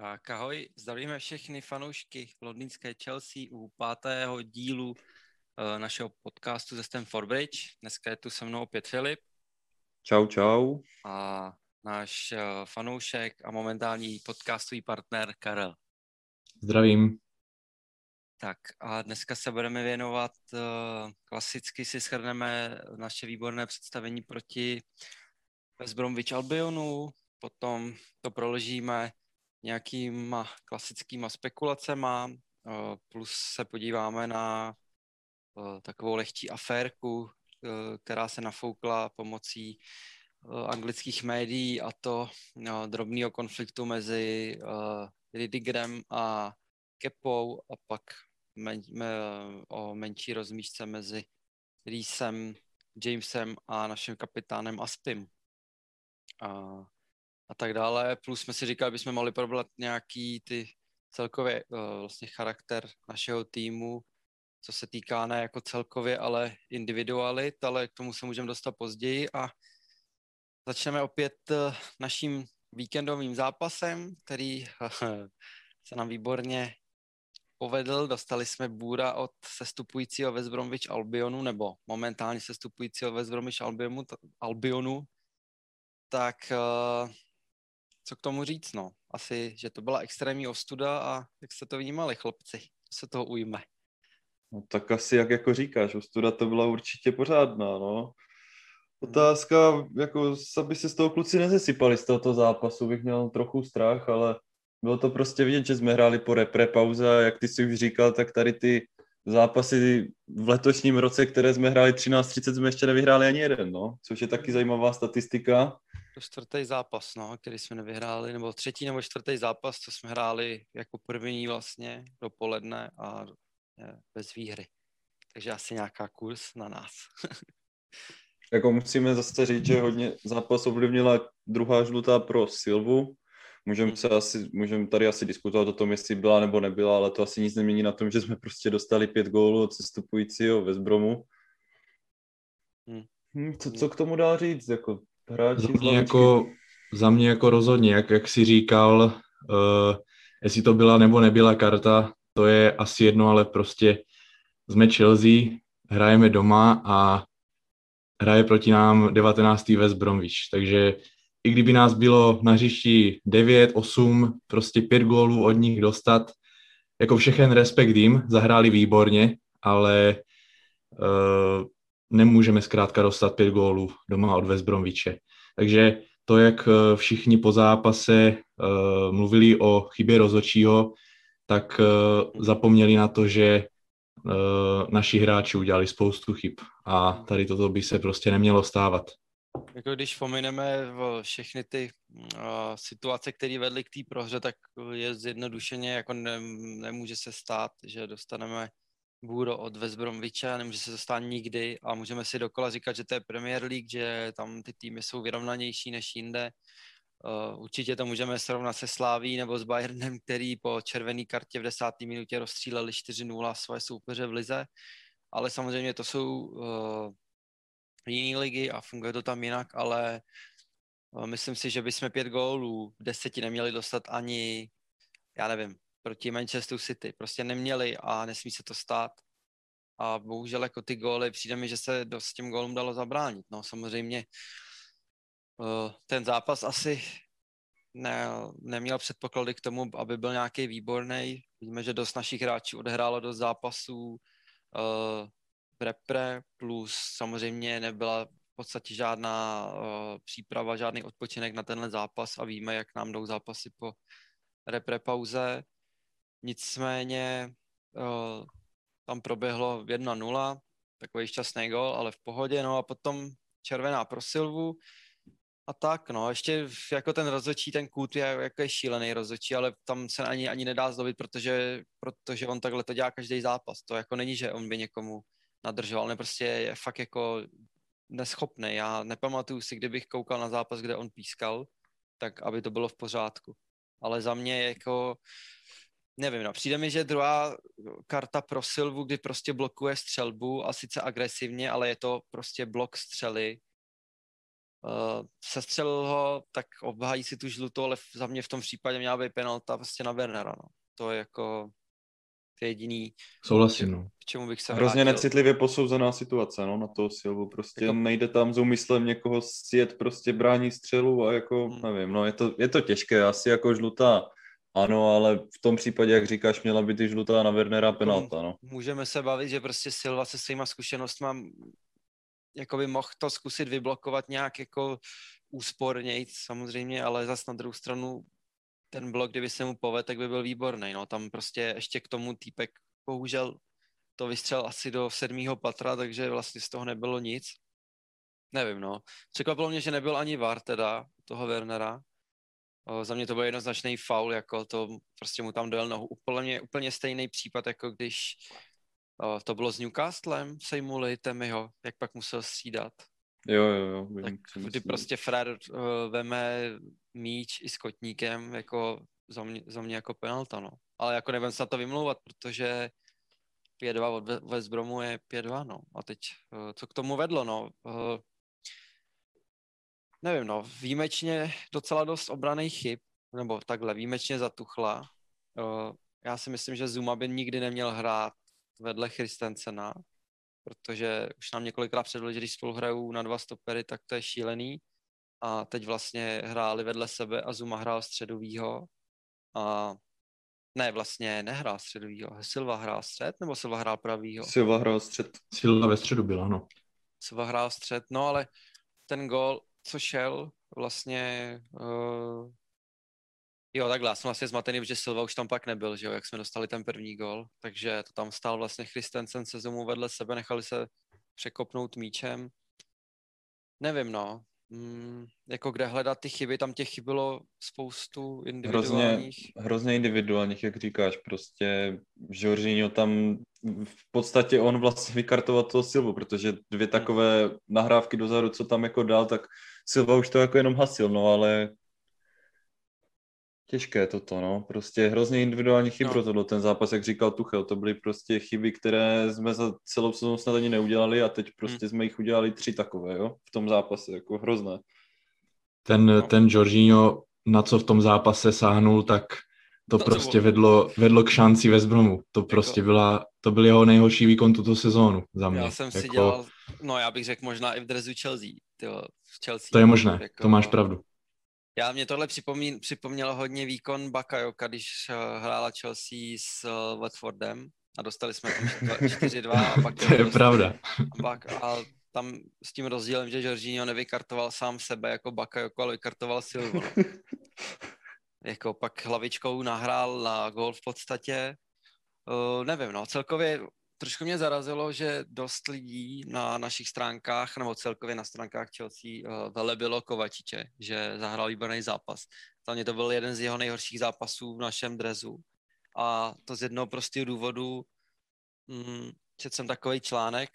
Tak ahoj, zdravíme všechny fanoušky londýnské Chelsea u pátého dílu uh, našeho podcastu ze Stamford Bridge. Dneska je tu se mnou opět Filip. Čau, čau. A náš uh, fanoušek a momentální podcastový partner Karel. Zdravím. Tak a dneska se budeme věnovat, uh, klasicky si shrneme naše výborné představení proti West Bromwich Albionu, potom to proložíme nějakýma klasickýma spekulacema, eh, plus se podíváme na eh, takovou lehčí aférku, eh, která se nafoukla pomocí anglických médií a to drobného konfliktu mezi Ridigrem a Kepou a pak men, o menší rozmíšce mezi Reesem, Jamesem a naším kapitánem Aspim. A a tak dále. Plus jsme si říkali, bychom mohli probrat nějaký ty celkově uh, vlastně charakter našeho týmu, co se týká ne jako celkově, ale individualit, ale k tomu se můžeme dostat později a začneme opět uh, naším víkendovým zápasem, který uh, se nám výborně povedl. Dostali jsme bůra od sestupujícího West Bromwich Albionu, nebo momentálně sestupujícího West Bromwich Albionu, Albionu tak co k tomu říct, no. Asi, že to byla extrémní ostuda a jak jste to vnímali, chlapci? Se toho ujme? No tak asi, jak jako říkáš, ostuda to byla určitě pořádná, no. Otázka, jako, aby se z toho kluci nezesypali z tohoto zápasu, bych měl trochu strach, ale bylo to prostě vidět, že jsme hráli po repre pauze a jak ty jsi už říkal, tak tady ty zápasy v letošním roce, které jsme hráli 13-30, jsme ještě nevyhráli ani jeden, no, což je taky zajímavá statistika to čtvrtý zápas, no, který jsme nevyhráli, nebo třetí nebo čtvrtý zápas, co jsme hráli jako první vlastně dopoledne a bez výhry. Takže asi nějaká kurz na nás. jako musíme zase říct, že hodně zápas ovlivnila druhá žlutá pro Silvu. Můžeme se asi, můžeme tady asi diskutovat o tom, jestli byla nebo nebyla, ale to asi nic nemění na tom, že jsme prostě dostali pět gólů od cestupujícího ve Zbromu. Hmm. Hmm, co, co k tomu dá říct? Jako, hráči za mě, jako, za mě jako rozhodně, jak, jak jsi říkal, uh, jestli to byla nebo nebyla karta, to je asi jedno, ale prostě jsme Chelsea, hrajeme doma a hraje proti nám 19. West Bromwich, takže i kdyby nás bylo na hřišti 9, 8, prostě 5 gólů od nich dostat, jako všechen respekt jim, zahráli výborně, ale uh, nemůžeme zkrátka dostat pět gólů doma od West Bromwiche. Takže to, jak eh, všichni po zápase uh, mluvili o chybě rozhodčího, tak uh, zapomněli na to, že uh, naši hráči udělali spoustu chyb a tady toto by se prostě nemělo stávat. Jako když pomineme všechny ty uh, situace, které vedly k té prohře, tak je zjednodušeně, jako ne, nemůže se stát, že dostaneme Bůro od West Bromwicha, nemůže se to stát nikdy a můžeme si dokola říkat, že to je Premier League, že tam ty týmy jsou vyrovnanější než jinde. Uh, určitě to můžeme srovnat se Sláví nebo s Bayernem, který po červené kartě v desáté minutě rozstříleli 4-0 svoje soupeře v lize, ale samozřejmě to jsou uh, jiné ligy a funguje to tam jinak, ale uh, myslím si, že bychom pět gólů v deseti neměli dostat ani, já nevím, proti Manchesteru City. Prostě neměli a nesmí se to stát. A bohužel jako ty góly, přijde mi, že se dost těm gólům dalo zabránit. No samozřejmě uh, ten zápas asi ne, neměl předpoklady k tomu, aby byl nějaký výborný. Vidíme, že dost našich hráčů odehrálo do zápasů uh, v repre, plus samozřejmě nebyla v podstatě žádná uh, příprava, žádný odpočinek na tenhle zápas a víme, jak nám jdou zápasy po repre pauze. Nicméně uh, tam proběhlo 1-0, takový šťastný gol, ale v pohodě, no a potom červená pro Silvu. A tak, no, ještě jako ten rozhodčí, ten kút je jako je šílený rozhodčí, ale tam se ani, ani nedá zlobit, protože, protože on takhle to dělá každý zápas, to jako není, že on by někomu nadržoval, ne prostě je fakt jako neschopný, já nepamatuju si, kdybych koukal na zápas, kde on pískal, tak aby to bylo v pořádku, ale za mě jako nevím, no, přijde mi, že druhá karta pro Silvu, kdy prostě blokuje střelbu a sice agresivně, ale je to prostě blok střely, uh, sestřelil ho, tak obhájí si tu žlutou, ale za mě v tom případě měla být penalta prostě na Wernera, no. To je jako to je jediný, Souhlasím, no. k čemu bych se Hrozně vrátil. necitlivě posouzená situace, no, na toho Silvu. Prostě Jako- nejde tam s úmyslem někoho sjet, prostě brání střelu a jako, Hmm. nevím, no, je to, je to těžké, asi jako žlutá, ano, ale v tom případě, jak říkáš, měla by ty žlutá na Wernera penalta, no. Můžeme se bavit, že prostě Silva se svýma zkušenostmi jakoby mohl to zkusit vyblokovat nějak jako úsporněji samozřejmě, ale zas na druhou stranu ten blok, kdyby se mu povedl, tak by byl výborný. No, tam prostě ještě k tomu týpek bohužel to vystřel asi do sedmého patra, takže vlastně z toho nebylo nic. Nevím, no. Překvapilo mě, že nebyl ani VAR teda, toho Wernera. O, za mě to byl jednoznačný faul, jako to prostě mu tam dojel nohu. Úplně, úplně stejný případ, jako když o, to bylo s Newcastlem, sejmuli Temiho, jak pak musel střídat. Jo, jo, jo. Vím, Tak kdy prostě Fred uh, veme míč i s kotníkem, jako za mě, za mě jako penalta, no. Ale jako nebudem se na to vymlouvat, protože 5-2 od West Bromu je 5-2, no. A teď, uh, co k tomu vedlo, no. Uh, nevím, no. Výjimečně docela dost obraných chyb, nebo takhle, výjimečně zatuchla. Uh, já si myslím, že Zuma by nikdy neměl hrát vedle Christensena, protože už nám několikrát předvedli, že když spolu hrajou na dva stopery, tak to je šílený. A teď vlastně hráli vedle sebe a Zuma hrál středovýho. A ne, vlastně nehrál středovýho. Silva hrál střed, nebo Silva hrál pravýho? Silva hrál střed. Silva ve středu byla, no. Silva hrál střed, no ale ten gol, co šel, vlastně... Uh... Jo, takhle, já jsem vlastně zmatený, protože Silva už tam pak nebyl, že jo, jak jsme dostali ten první gol, takže to tam stál vlastně Christensen se Zumu vedle sebe, nechali se překopnout míčem. Nevím, no. Mm, jako kde hledat ty chyby, tam těch chybilo spoustu Hrozně, individuálních. hrozně individuálních, jak říkáš, prostě Jorginho tam v podstatě on vlastně vykartoval toho Silvu, protože dvě takové nahrávky dozadu, co tam jako dal, tak Silva už to jako jenom hasil, no ale těžké toto, no, prostě hrozně individuální chyb No. rozhodl ten zápas, jak říkal Tuchel, to byly prostě chyby, které jsme za celou sezónu snad ani neudělali a teď prostě jsme jich udělali tři takové, jo, v tom zápase, jako hrozné. Ten, No. ten Jorginho, na co v tom zápase sáhnul, tak to To- to prostě bylo- vedlo, vedlo k šanci West Bromu. To prostě byla, to byl jeho nejhorší výkon tuto sezónu za mě. Já jsem si Jako, dělal, no já bych řekl možná i v dresu Chelsea, tyjo, v Chelsea. To je možné, Jako- to máš pravdu. Já mě tohle připomín, připomnělo hodně výkon Bakajoka, když uh, hrála Chelsea s uh, Watfordem a dostali jsme tam 4-2 a pak To je pravda. a, pak, a tam s tím rozdílem, že Jorginho nevykartoval sám sebe jako Bakayoko, ale vykartoval Silvu. No. jako pak hlavičkou nahrál na gol v podstatě. Uh, nevím, no, celkově trošku mě zarazilo, že dost lidí na našich stránkách, nebo celkově na stránkách Chelsea uh, velebilo Kovačiče, že zahrál výborný zápas. Za mě to byl jeden z jeho nejhorších zápasů v našem drezu. A to z jednoho prostého důvodu, mm, četl jsem takový článek,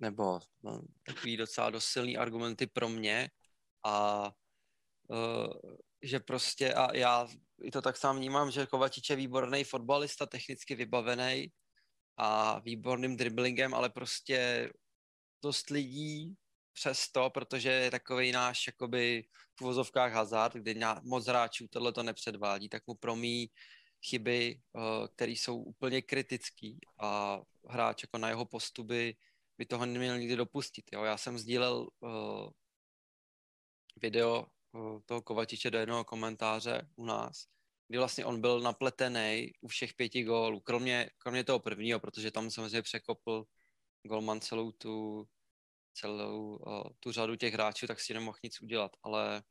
nebo no, takový docela dost silný argumenty pro mě a uh, že prostě a já i to tak sám vnímám, že Kovačič je výborný fotbalista, technicky vybavený a výborným driblingem, ale prostě dost lidí přesto, protože je takový náš jakoby v uvozovkách hazard, ná- moc hráčů tohle to nepředvádí, tak mu promí chyby, uh, které jsou úplně kritický a hráč jako na jeho postuby by toho neměl nikdy dopustit. Jo? Já jsem sdílel uh, video uh, toho Kovačiče do jednoho komentáře u nás, kdy vlastně on byl napletený u všech pěti gólů, kromě, kromě toho prvního, protože tam samozřejmě překopl golman celou tu, celou uh, tu řadu těch hráčů, tak si nemohl nic udělat, ale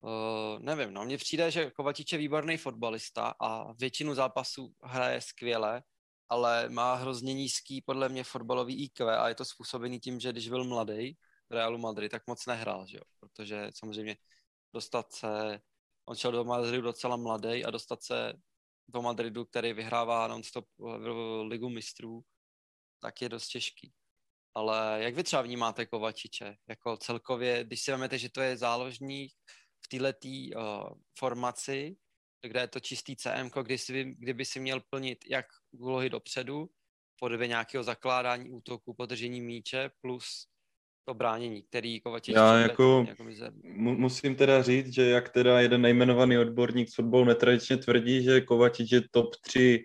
uh, nevím, no, mně přijde, že Kovačič je výborný fotbalista a většinu zápasů hraje skvěle, ale má hrozně nízký podle mě fotbalový IQ a je to způsobený tím, že když byl mladý v Realu Madrid, tak moc nehrál, že jo? protože samozřejmě dostat se, on šel do Madridu docela mladý a dostat se do Madridu, který vyhrává non-stop ligu mistrů, tak je dost těžký. Ale jak vy třeba vnímáte Kovačiče? Jako celkově, když si vezmete, že to je záložník v této uh, formaci, kde je to čistý CM, kdy si, kdyby si měl plnit jak úlohy dopředu, podobě nějakého zakládání útoku, podržení míče, plus to bránění, který Kovačič... Já jako, jako musím teda říct, že jak teda jeden nejmenovaný odborník z fotbalu netradičně tvrdí, že Kovačič je top 3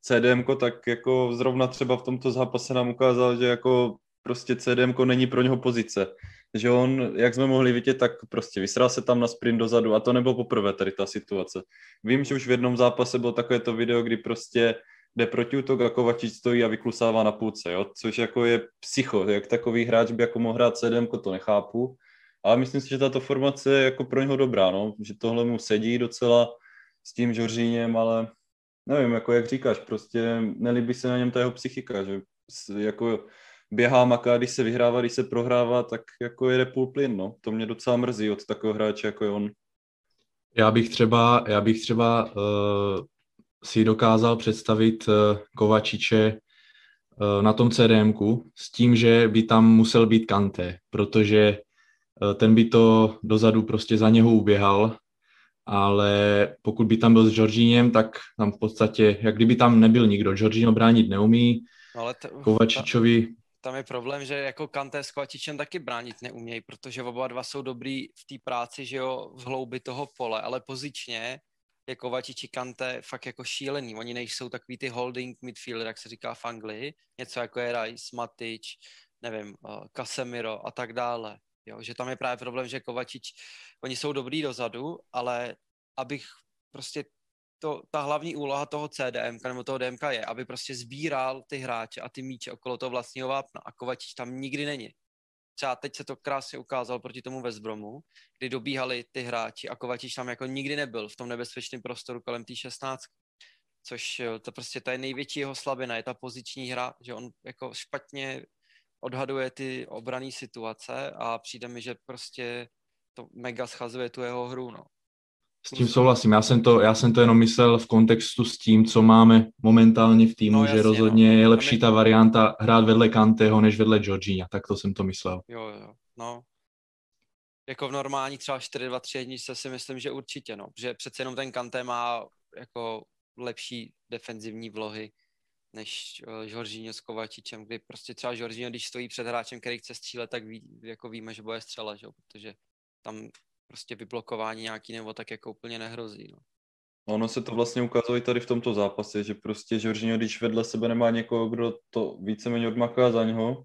CDM, tak jako zrovna třeba v tomto zápase nám ukázal, že jako prostě CDM není pro něho pozice. Že on, jak jsme mohli vidět, tak prostě vysral se tam na sprint dozadu a to nebylo poprvé tady ta situace. Vím, že už v jednom zápase bylo takové to video, kdy prostě jde proti útok a Kovačič stojí a vyklusává na půlce, jo? což jako je psycho, jak takový hráč by jako mohl hrát CDM, to nechápu, ale myslím si, že tato formace je jako pro něho dobrá, no? že tohle mu sedí docela s tím Žoržíněm, ale nevím, jako jak říkáš, prostě nelíbí se na něm ta jeho psychika, že jako běhá, maká, když se vyhrává, když se prohrává, tak jako jede půl plyn, no. To mě docela mrzí od takového hráče, jako je on. Já bych třeba, já bych třeba uh, si dokázal představit uh, Kovačiče uh, na tom CDMku s tím, že by tam musel být Kante, protože uh, ten by to dozadu prostě za něho uběhal, ale pokud by tam byl s Georgínem, tak tam v podstatě, jak kdyby tam nebyl nikdo. Georgino bránit neumí, ale t- Kovačičovi tam je problém, že jako Kanté s Kovačičem taky bránit neumějí, protože oba dva jsou dobrý v té práci, že jo, v hloubi toho pole, ale pozičně je Kovačič Kanté fakt jako šílený. Oni nejsou takový ty holding midfielder, jak se říká v Anglii, něco jako je Rice, Matič, nevím, uh, Casemiro a tak dále. Jo, že tam je právě problém, že Kovačič, oni jsou dobrý dozadu, ale abych prostě to, ta hlavní úloha toho CDM nebo toho DMK je, aby prostě sbíral ty hráče a ty míče okolo toho vlastního vápna a Kovačič tam nikdy není. Třeba teď se to krásně ukázalo proti tomu Westbromu, kdy dobíhali ty hráči a Kovačič tam jako nikdy nebyl v tom nebezpečném prostoru kolem té 16. Což eh, to prostě ta je největší jeho slabina, je ta poziční hra, že on jako špatně odhaduje ty obrané situace a přijde mi, že prostě to mega schazuje tu jeho hru, no. S tím souhlasím. Já jsem, to, já jsem to jenom myslel v kontextu s tím, co máme momentálně v týmu, no, jasně, že rozhodně no. je lepší ta varianta hrát vedle Kanteho než vedle Georgina. Tak to jsem to myslel. Jo, jo, no. Jako v normální třeba 4-2-3 jedničce si myslím, že určitě, no. Že přece jenom ten Kante má jako lepší defenzivní vlohy než uh, Jorginho s Kovačičem, kdy prostě třeba Jorginho, když stojí před hráčem, který chce střílet, tak ví, jako víme, že bude střela, že? protože tam prostě vyblokování nějaký nebo tak jako úplně nehrozí. No. Ono se to vlastně ukázalo i tady v tomto zápase, že prostě Jorginho, když vedle sebe nemá někoho, kdo to víceméně odmaká za něho,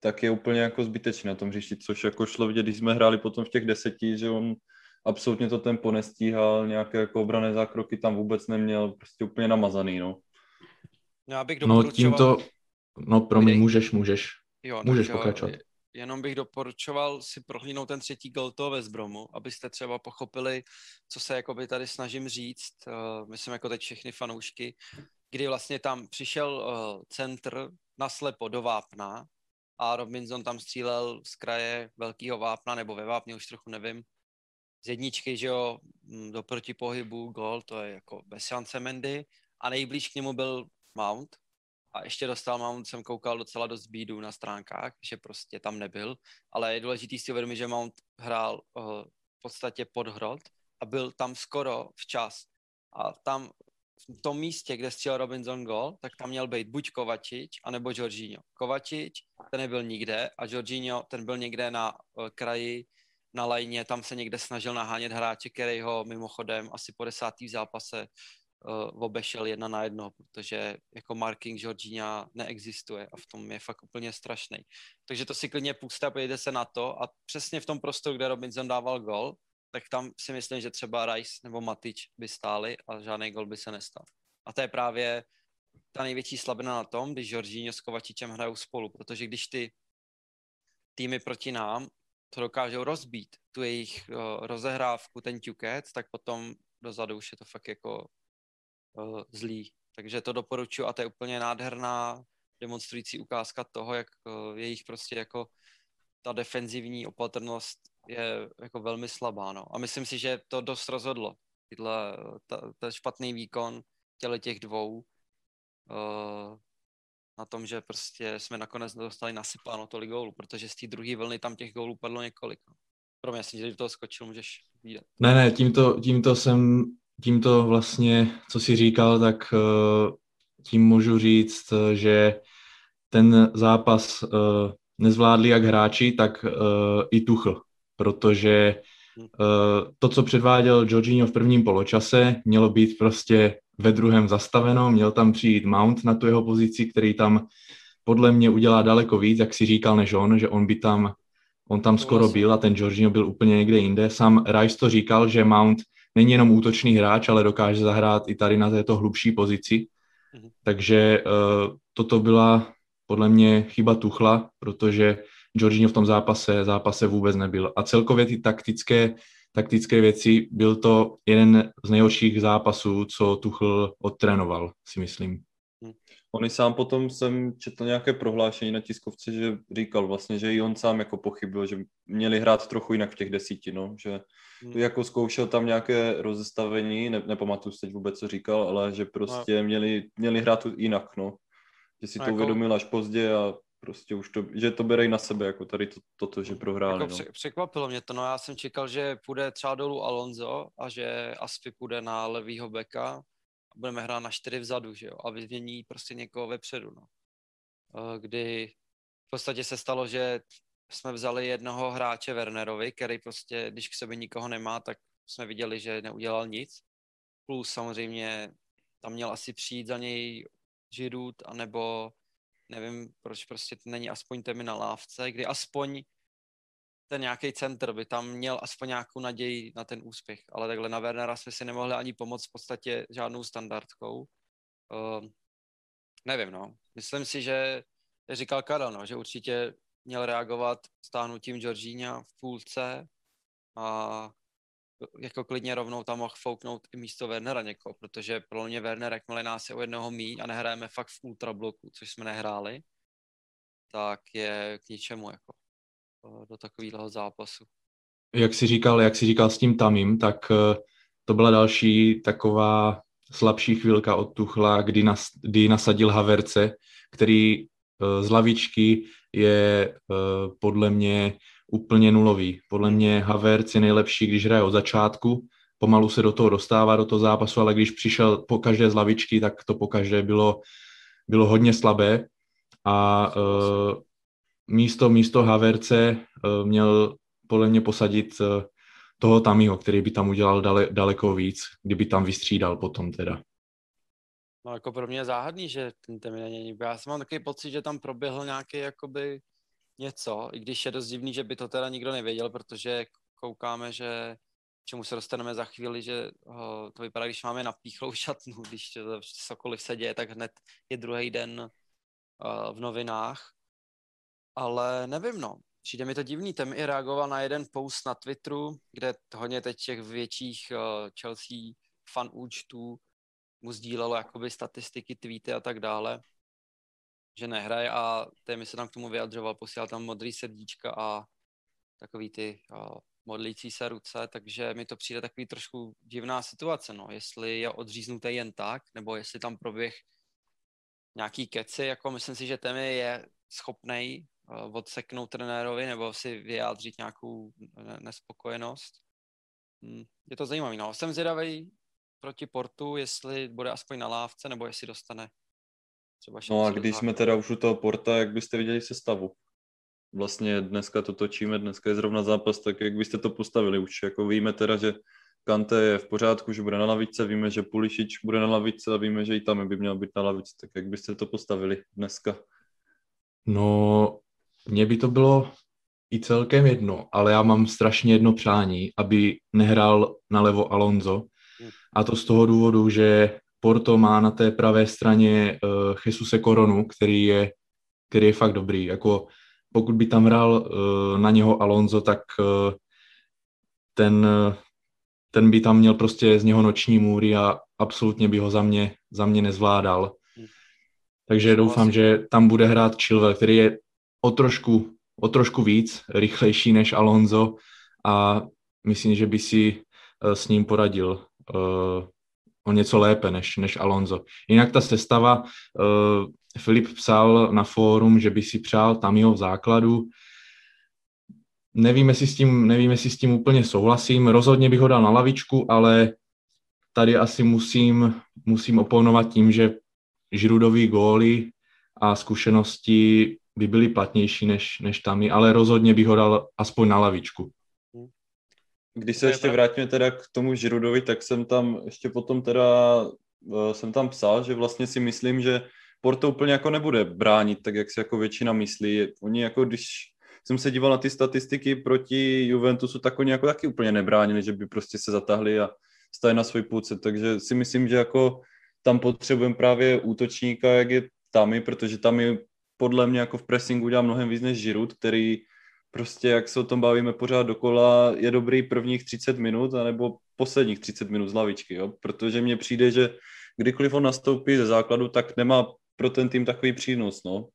tak je úplně jako zbytečný na tom hřišti, což jako šlo vidět, když jsme hráli potom v těch deseti, že on absolutně to tempo nestíhal, nějaké jako obrané zákroky tam vůbec neměl, prostě úplně namazaný, no. No, já bych no tímto, no pro mě můžeš, můžeš, jo, můžeš pokračovat. Jenom bych doporučoval si prohlídnout ten třetí gol toho Westbromu, abyste třeba pochopili, co se jakoby tady snažím říct, uh, myslím jako teď všechny fanoušky, kdy vlastně tam přišel uh, centr naslepo do Vápna a Robinson tam střílel z kraje velkého Vápna, nebo ve Vápně, už trochu nevím, z jedničky, že jo, mm, do protipohybu, gol, to je jako bez šance Mendy. A nejblíž k němu byl Mount, a ještě dostal, mám, jsem koukal docela dost bídu na stránkách, že prostě tam nebyl, ale je důležitý si uvědomit, že Mount hrál uh, v podstatě pod hrot a byl tam skoro včas. A tam v tom místě, kde střel Robinson gol, tak tam měl být buď Kovačič, anebo Jorginho. Kovačič, ten nebyl nikde a Jorginho, ten byl někde na uh, kraji, na lajně, tam se někde snažil nahánět hráče, který ho mimochodem asi po desátý v zápase uh, obešel jedna na jedno, protože jako marking Georgina neexistuje a v tom je fakt úplně strašný. Takže to si klidně puste a pojďte se na to a přesně v tom prostoru, kde Robinson dával gol, tak tam si myslím, že třeba Rice nebo Matič by stáli a žádný gol by se nestal. A to je právě ta největší slabina na tom, když Jorginho s Kovačičem hrajou spolu, protože když ty týmy proti nám to dokážou rozbít, tu jejich uh, rozehrávku, ten ťukec, tak potom dozadu už je to fakt jako uh, zlý. Takže to doporučuji a to je úplně nádherná demonstrující ukázka toho, jak uh, jejich prostě jako ta defenzivní opatrnost je jako velmi slabá. No. A myslím si, že to dost rozhodlo. Tyhle, ta, ta špatný výkon těle těch dvou uh, na tom, že prostě jsme nakonec dostali nasypáno tolik gólů, protože z té druhé vlny tam těch gólů padlo několik. No. Pro mě, že do toho skočil, můžeš vidět. Ne, ne, tímto, tímto jsem tímto vlastně, co si říkal, tak eh, tím můžu říct, že ten zápas eh, nezvládli jak hráči, tak i Tuchl, protože to, co předváděl Jorginho v prvním poločase, mělo být prostě ve druhém zastaveno, měl tam přijít Mount na tu jeho pozici, který tam podle mě udělá daleko víc, jak si říkal, než on, že on by tam, on tam skoro byl a ten Jorginho byl úplně někde jinde. Sam Rice to říkal, že Mount není jenom útočný hráč, ale dokáže zahrát i tady na této hlubší pozici. Mhm. Takže uh, toto byla podle mě chyba Tuchla, protože Jorginho v tom zápase, zápase vůbec nebyl. A celkově ty taktické, taktické věci, byl to jeden z nejhorších zápasů, co Tuchl odtrénoval, si myslím. On i sám potom jsem četl nějaké prohlášení na tiskovce, že říkal vlastně, že i on sám jako pochybil, že měli hrát trochu jinak v těch desíti, no, že hmm. jako zkoušel tam nějaké rozestavení, ne, nepamatuju se teď vůbec, co říkal, ale že prostě no. měli, měli hrát jinak, no. Že si no, to jako... uvědomil až pozdě a prostě už to, že to berej na sebe, jako tady to, toto, že prohráli. Jako no. Překvapilo mě to, no já jsem čekal, že půjde třeba dolů Alonso a že Aspi půjde na levýho beka budeme hrát na čtyři vzadu, že jo, a vymění prostě někoho vepředu, no. Eh, kdy v podstatě se stalo, že jsme vzali jednoho hráče Wernerovi, který prostě, když k sobě nikoho nemá, tak jsme viděli, že neudělal nic. Plus samozřejmě tam měl asi přijít za něj Židut, anebo nevím, proč prostě není aspoň temi na lávce, kdy aspoň ten nějaký center by tam měl aspoň nějakou naději na ten úspěch. Ale takhle na Wernera jsme si nemohli ani pomoct v podstatě žádnou standardkou. Uh, nevím, no. Myslím si, že, říkal Karel, no, že určitě měl reagovat stáhnutím Georgína v půlce a jako klidně rovnou tam mohl fouknout i místo Wernera někoho, protože pro mě Werner, jakmile nás je o jednoho mí a nehrajeme fakt v ultrabloku, což jsme nehráli, tak je k ničemu jako do takového zápasu. Jak jsi říkal, jak jsi říkal s tím Tamím, tak eh, to byla další taková slabší chvilka od Tuchla, kdy, nas, kdy nasadil Haverce, který eh, z lavičky je eh, podle mě úplně nulový. Podle mě Havertz je nejlepší, když hraje od začátku, pomalu se do toho dostává, do toho zápasu, ale když přišel po každé z lavičky, tak to po každé bylo, bylo hodně slabé a místo, místo Haverce uh, měl podle mě posadit uh, toho Tamiho, který by tam udělal dale, daleko víc, kdyby tam vystřídal potom teda. No jako pro mě je záhadný, že ten Temi není. Já jsem mám takový pocit, že tam proběhl nějaký jakoby něco, i když je dost divný, že by to teda nikdo nevěděl, protože koukáme, že čemu se dostaneme za chvíli, že uh, to vypadá, když máme napíchlou šatnu, když cokoliv se děje, tak hned je druhý den uh, v novinách ale nevím, no. Přijde mi to divný, ten i reagoval na jeden post na Twitteru, kde hodně teď těch větších uh, Chelsea fan účtů mu sdílelo jakoby statistiky, tweety a tak dále, že nehraje a mi se tam k tomu vyjadřoval, posílal tam modrý srdíčka a takový ty uh, modlící se ruce, takže mi to přijde takový trošku divná situace, no, jestli je odříznutý jen tak, nebo jestli tam proběh nějaký keci, jako myslím si, že Temi je schopný Eh, odseknout trenérovi nebo si vyjádřit nějakou nespokojenost. Hm, je to zajímavé. No. Jsem zvědavý proti Portu, jestli bude aspoň na lávce, nebo jestli dostane třeba No a když jsme teda už u toho Porta, jak byste viděli sestavu? Vlastně dneska to točíme, dneska je zrovna zápas, tak jak byste to postavili už? Jako víme teda, že Kante je v pořádku, že bude na lavice, víme, že Pulišič bude na lavice a víme, že i tam by měl být na lavici, tak jak byste to postavili dneska? No, mně by to bylo i celkem jedno, ale já mám strašně jedno přání, aby nehrál nalevo Alonso. A to z toho důvodu, že Porto má na té pravé straně uh, Jesuse Koronu, který je, který je fakt dobrý. Jako pokud by tam hrál uh, na něho Alonso, tak uh, ten, uh, ten by tam měl prostě z něho noční můry a absolutně by ho za mě, za mě nezvládal. Takže doufám, že tam bude hrát Chilwell, který je o trošku, o trošku víc rychlejší než Alonso a myslím, že by si eh, s ním poradil uh, o něco lépe než, než Alonso. Jinak ta sestava, uh, Filip psal na fórum, že by si přál Tamiho v základu. Nevím, jestli s tím, nevím, jestli s tím úplně souhlasím. Rozhodně bych ho dal na lavičku, ale tady asi musím, musím oponovat tím, že Žrudový góly a zkušenosti by byly platnější než, než Tami, ale rozhodně bych ho dal aspoň na lavičku. Když se ještě vrátíme teda k tomu Žirudovi, tak jsem tam ještě potom teda uh, jsem tam psal, že vlastně si myslím, že Porto úplně jako nebude bránit, tak jak si jako většina myslí. Oni jako když jsem se díval na ty statistiky proti Juventusu, tak oni jako taky úplně nebránili, že by prostě se zatahli a stali na svůj půlce, takže si myslím, že jako tam potřebujeme právě útočníka, jak je Tami, protože tam podle mě jako v pressingu dělá mnohem víc než Žirut, který prostě, jak se o tom bavíme pořád dokola, je dobrý prvních 30 minut, anebo posledních 30 minut z lavičky, jo? protože mně přijde, že kdykoliv on nastoupí ze základu, tak nemá pro ten tým takový přínos, no.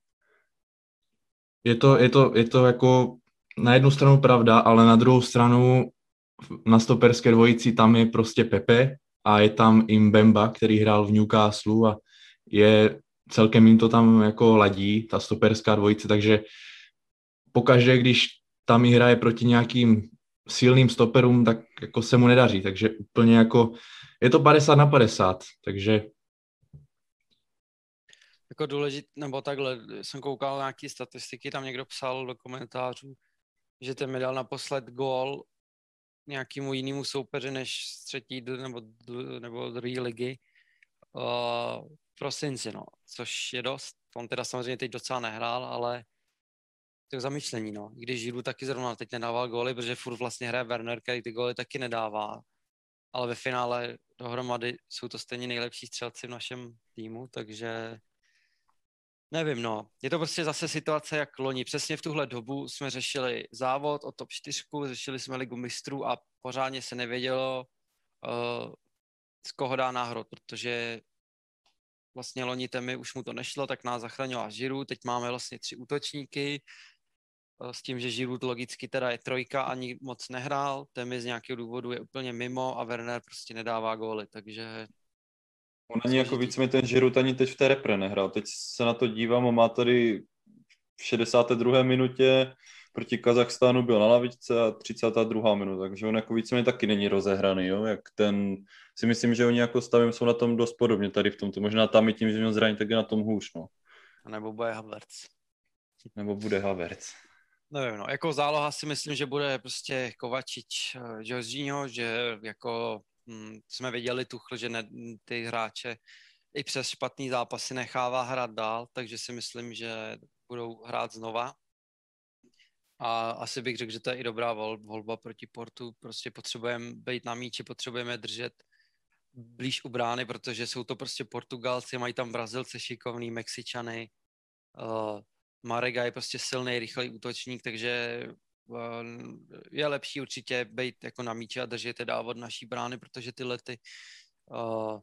Je to, je to, je to jako na jednu stranu pravda, ale na druhou stranu na stoperské dvojici tam je prostě Pepe a je tam i Mbemba, který hrál v Newcastle a je celkem jim to tam jako ladí, ta stoperská dvojice, takže pokaždé, když tam hraje proti nějakým silným stoperům, tak jako se mu nedaří, takže úplně jako je to 50 na 50, takže jako důležit, nebo takhle, jsem koukal nějaké statistiky, tam někdo psal do komentářů, že ten mi dal naposled gól nějakému jinému soupeři než z třetí nebo, nebo druhé ligy uh, prosinci, no, což je dost. On teda samozřejmě teď docela nehrál, ale to je zamýšlení, no. Když Žiru taky zrovna teď nedával góly, protože furt vlastně hraje Werner, který ty góly taky nedává. Ale ve finále dohromady jsou to stejně nejlepší střelci v našem týmu, takže Nevím, no. Je to prostě zase situace jak loni. Přesně v tuhle dobu jsme řešili závod o top 4, řešili jsme ligu mistrů a pořádně se nevědělo, uh, z koho dá náhrod, protože vlastně loni Temi už mu to nešlo, tak nás zachránila Žiru. Teď máme vlastně tři útočníky, uh, s tím, že Žiru logicky teda je trojka, ani moc nehrál, Temi z nějakého důvodu je úplně mimo a Werner prostě nedává góly, takže On ani jako víc mi ten Žirut ani teď v té repre nehrál. Teď se na to dívám a má tady v 62. minutě proti Kazachstánu byl na lavičce a 32. minuta, takže on jako víceméně taky není rozehraný, jo? jak ten, si myslím, že oni jako stavím jsou na tom dost podobně tady v tomto, možná tam i tím, že měl zranění, tak je na tom hůř, no. A nebo bude Havertz. Nebo bude Havertz. Nevím, no, jako záloha si myslím, že bude prostě Kovačič, uh, Jorginho, že jako hm, jsme viděli Tuchl, že ne, ty hráče i přes špatný zápasy nechává hrát dál, takže si myslím, že budou hrát znova. A asi bych řekl, že to je i dobrá vol, volba proti Portu. Prostě potřebujeme být na míči, potřebujeme držet blíž u brány, protože jsou to prostě Portugalci, mají tam Brazilce šikovný, Mexičany. Uh, Marega je prostě silný, rychlý útočník, takže je lepší určitě být jako na míči a držet je dávat naší brány, protože ty lety uh,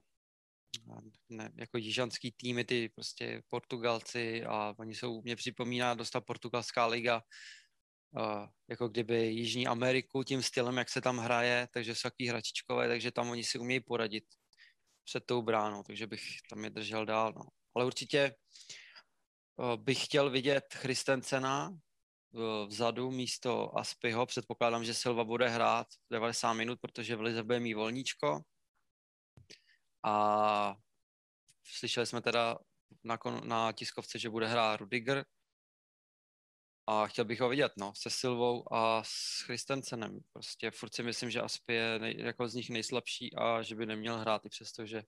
ne, jako jižanský týmy, ty prostě Portugalci a oni jsou, mě připomíná dosta portugalská liga, jako kdyby Jižní Ameriku tím stylem, jak se tam hraje, takže jsou takový hračičkové, takže tam oni si umějí poradit před tou bránou, takže bych tam je držel dál. No. Ale určitě uh, bych chtěl vidět Christensena, vzadu místo Aspyho. Předpokládám, že Silva bude hrát 90 minut, protože v Lize bude mít volníčko. A slyšeli jsme teda na, na tiskovce, že bude hrát Rudiger. A chtěl bych ho vidět, no, se Silvou a s Christensenem. Prostě furt si myslím, že Aspy je nej, jako z nich nejslabší a že by neměl hrát i přesto, že,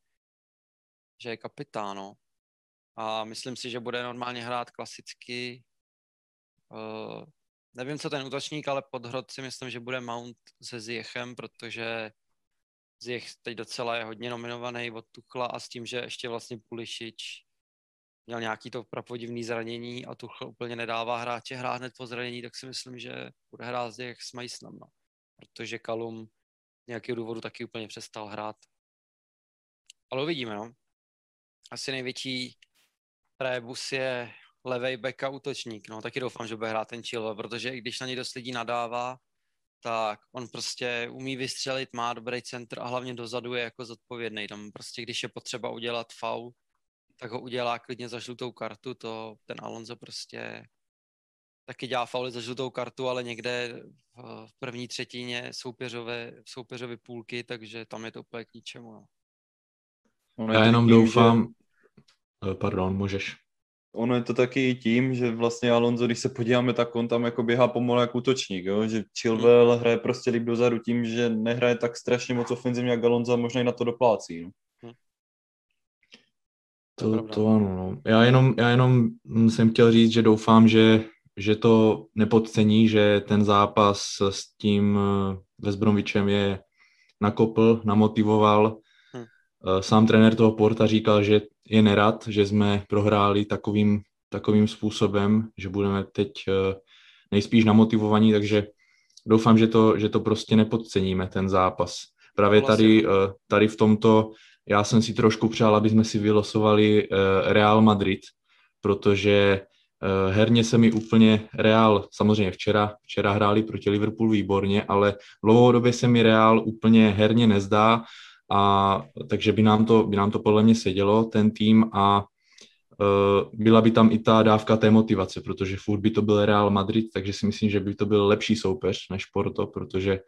že je kapitán, no. A myslím si, že bude normálně hrát klasicky Uh, nevím, co ten útočník, ale podhrod si myslím, že bude Mount se Ziechem, protože Ziech teď docela je hodně nominovaný od Tuchla a s tím, že ještě vlastně Pulišič měl nějaký to prapodivný zranění a Tuchl úplně nedává hráče hrát hned po zranění, tak si myslím, že bude hrát Ziech s Majsnem, no. protože Kalum nějakého důvodu taky úplně přestal hrát. Ale uvidíme, no. Asi největší rébus je levej back a útočník. No, taky doufám, že bude hrát ten Chilwell, protože i když na něj dost lidí nadává, tak on prostě umí vystřelit, má dobrý centr a hlavně dozadu je jako zodpovědný. Tam prostě, když je potřeba udělat faul, tak ho udělá klidně za žlutou kartu, to ten Alonso prostě taky dělá fauly za žlutou kartu, ale někde v první třetině soupeřové, soupeřové půlky, takže tam je to úplně k ničemu. No. Já jenom doufám, že... Eh, pardon, můžeš. ono je to taky tím, že vlastně Alonso, když se podíváme, tak on tam jako běhá pomalu jako útočník, jo? že Chilwell hmm. hraje prostě líp dozadu tím, že nehraje tak strašně moc ofenzivně jak Alonso a možná i na to doplácí. No. Hmm. To, to ano, no. Já jenom, já jenom jsem chtěl říct, že doufám, že, že to nepodcení, že ten zápas s tím Vesbrovičem eh, je nakopl, namotivoval. Hmm. Eh, sám trenér toho Porta říkal, že je nerad, že jsme prohráli takovým, takovým způsobem, že budeme teď eh, nejspíš namotivovaní, takže doufám, že to, že to prostě nepodceníme, ten zápas. Právě tady, tady v tomto já jsem si trošku přál, aby jsme si vylosovali uh, Real Madrid, protože uh, herně se mi úplně Real, samozřejmě včera, včera hráli proti Liverpoolu výborně, ale dlouhodobě se mi Real úplně herně nezdá, a takže by nám to, by nám to podle mě sedělo, ten tým a uh, byla by tam i ta dávka té motivace, protože furt by to byl Real Madrid, takže si myslím, že by to byl lepší soupeř než Porto, protože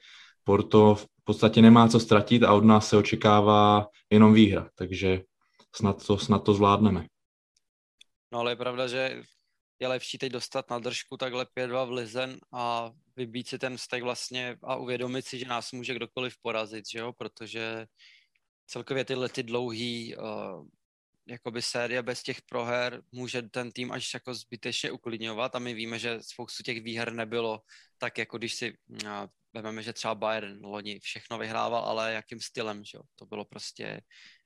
Porto v podstatě nemá co ztratit a od nás se očekává jenom výhra, takže snad to, snad to zvládneme. No ale je pravda, že je lepší teď dostat na držku takhle 5-2 v Lizen a vybít si ten vztek vlastně a uvědomit si, že nás může kdokoliv porazit, že jo? protože celkově tyhle ty dlouhý uh, jakoby série bez těch proher může ten tým až jako zbytečně uklidňovat a my víme, že spoustu těch výher nebylo tak, jako když si uh, Vememe, že třeba Bayern loni všechno vyhrával, ale jakým stylem, že jo? To bylo prostě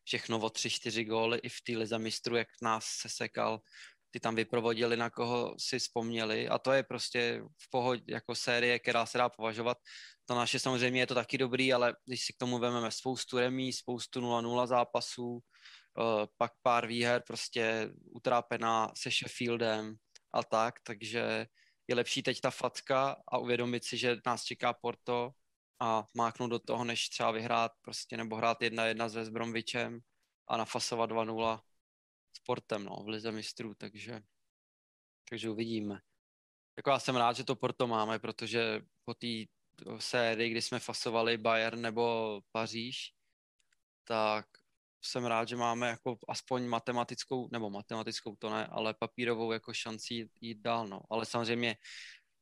všechno o tři, čtyři góly i v té lize mistrů, jak nás se sekal, ty tam vyprovodili, na koho si vzpomněli a to je prostě v pohodě jako série, která se dá považovat. To naše samozřejmě je to taky dobrý, ale když si k tomu vezmeme spoustu remí, spoustu 0-0 zápasů, eh, pak pár výher, prostě utrápená se Sheffieldem a tak, takže je lepší teď ta facka a uvědomit si, že nás čeká Porto a máknout do toho, než třeba vyhrát prostě nebo hrát jedna jedna s West a nafasovat 2-0 s Portem, no, v Lize mistrů, takže, takže uvidíme. Jako já jsem rád, že to Porto máme, protože po té sérii, kdy jsme fasovali Bayern nebo Paříž, tak jsem rád, že máme jako aspoň matematickou, nebo matematickou to ne, ale papírovou jako šanci jít dál, no. Ale samozřejmě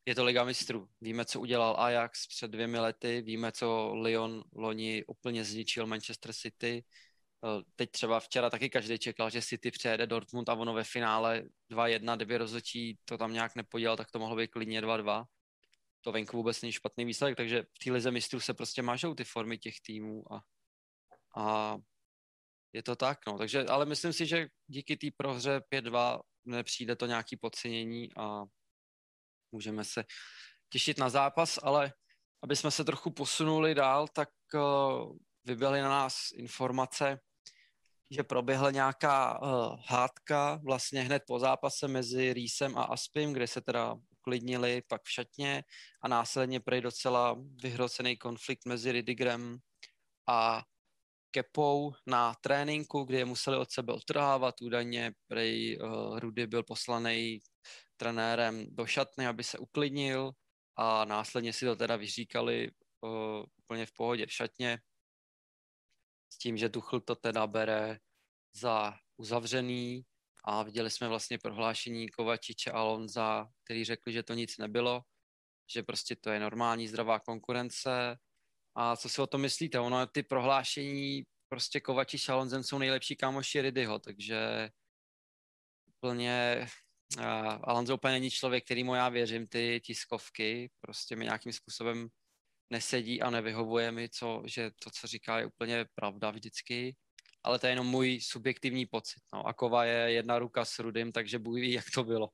je to Liga mistrů. Víme, co udělal Ajax před dvěmi lety, víme, co Lyon loni úplně zničil Manchester City. Eh, teď třeba včera taky každý čekal, že City přejede Dortmund a ono ve finále 2-1, kdyby rozhodčí to tam nějak nepodělal, tak to mohlo být klidně 2-2. To venku vůbec není špatný výsledek, takže v té lize mistrů se prostě mážou ty formy těch týmů a, a je to tak, no. Takže, ale myslím si, že díky té prohře 5-2 nepřijde to nějaký podcenění a můžeme se těšit na zápas, ale aby jsme se trochu posunuli dál, tak uh, vyběhly na nás informace, že proběhla nějaká uh, hádka vlastně hned po zápase mezi Rýsem a Aspim, kde se teda uklidnili pak v šatně a následně prej docela vyhrocený konflikt mezi Ridigrem a kepou na tréninku, kde je museli od sebe odtrhávat. Údajně prej uh, Rudy byl poslaný trenérem do šatny, aby se uklidnil a následně si to teda vyříkali uh, úplně v pohodě v šatně s tím, že Tuchl to teda bere za uzavřený a viděli jsme vlastně prohlášení Kovačiče a Alonza, který řekli, že to nic nebylo, že prostě to je normální zdravá konkurence a co si o tom myslíte? Ono, ty prohlášení, prostě Kovači s jsou nejlepší kámoši Ridyho, takže úplně uh, Alonso úplně není člověk, kterýmu já věřím, ty tiskovky prostě mi nějakým způsobem nesedí a nevyhovuje mi, co, že to, co říká, je úplně pravda vždycky, ale to je jenom můj subjektivní pocit. No. A Kova je jedna ruka s Rudym, takže Bůh ví, jak to bylo.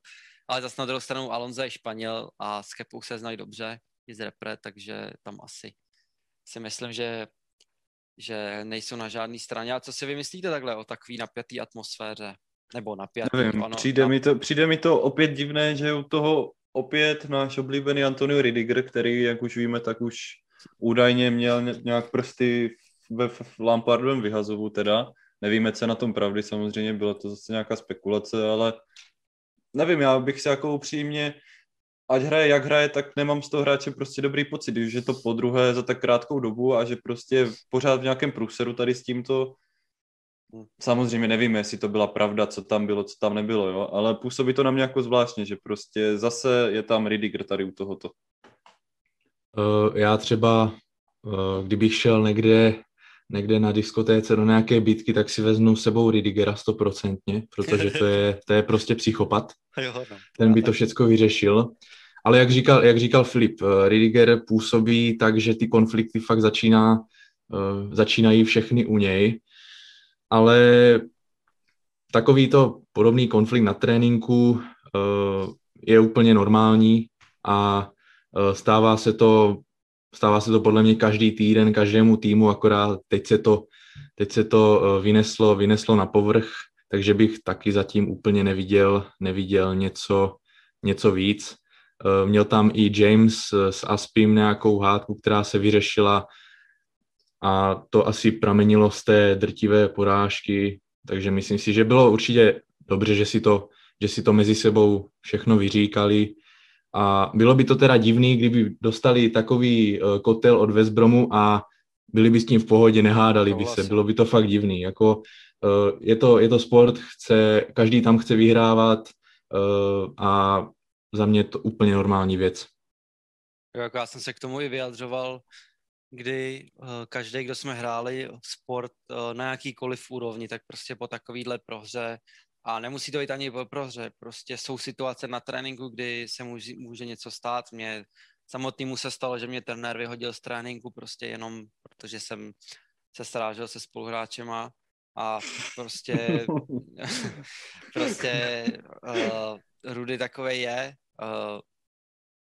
Ale zase na druhou stranu Alonso je Španěl a s Kepou se znají dobře, i z repre, takže tam asi si myslím, že, že nejsou na žádné straně. A co si vymyslíte takhle o takové napjaté atmosféře? Nebo napjatý? Nevím, ano, přijde, na... mi to, přijde mi to opět divné, že u toho opět náš oblíbený Antonio Ridiger, který, jak už víme, tak už údajně měl nějak prsty ve Lampardovém vyhazovu teda. Nevíme, co na tom pravdy, samozřejmě byla to zase nějaká spekulace, ale nevím, já bych se jako upřímně ať hraje jak hraje, tak nemám z toho hráče prostě dobrý pocit, že je to po druhé za tak krátkou dobu a že prostě pořád v nějakém průseru tady s tímto Samozřejmě nevíme, jestli to byla pravda, co tam bylo, co tam nebylo, jo? ale působí to na mě jako zvláštně, že prostě zase je tam Ridiger tady u tohoto. Uh, já třeba, uh, kdybych šel někde, někde na diskotéce do nějaké bitky, tak si vezmu sebou Ridigera stoprocentně, protože to je, to je prostě psychopat. Jo, no. Ten by to všechno vyřešil. Ale jak říkal, jak říkal Filip, uh, Ridiger působí tak, že ty konflikty fakt začíná, uh, začínají všechny u něj ale takový to podobný konflikt na tréninku uh, je úplně normální a stává se to stává se to podle mě každý týden, každému týmu, akorát teď se to, teď se to vyneslo, vyneslo na povrch, takže bych taky zatím úplně neviděl, neviděl něco, něco víc. Měl tam i James s Aspim nějakou hádku, která se vyřešila. A to asi pramenilo z té drtivé porážky, takže myslím si, že bylo určitě dobře, že si to, že si to mezi sebou všechno vyříkali. A bylo by to teda divný, kdyby dostali takový eh, kotel od Westbromu a byli by s tím v pohodě, nehádali no, by se, bylo by to fakt divný. Jako, eh, je, to, je to sport, chce, každý tam chce vyhrávat eh, a za mě je to úplně normální věc. Jako já jsem se k tomu i vyjadřoval kdy uh, každý, kdo jsme hráli sport uh, na jakýkoliv úrovni, tak prostě po takovýhle prohře a nemusí to být ani po prohře, prostě jsou situace na tréninku, kdy se může, může něco stát. Mě samotnému se stalo, že mě trenér vyhodil z tréninku prostě jenom protože jsem se srážel se spoluhráčema a prostě prostě uh, Rudy takový je, uh,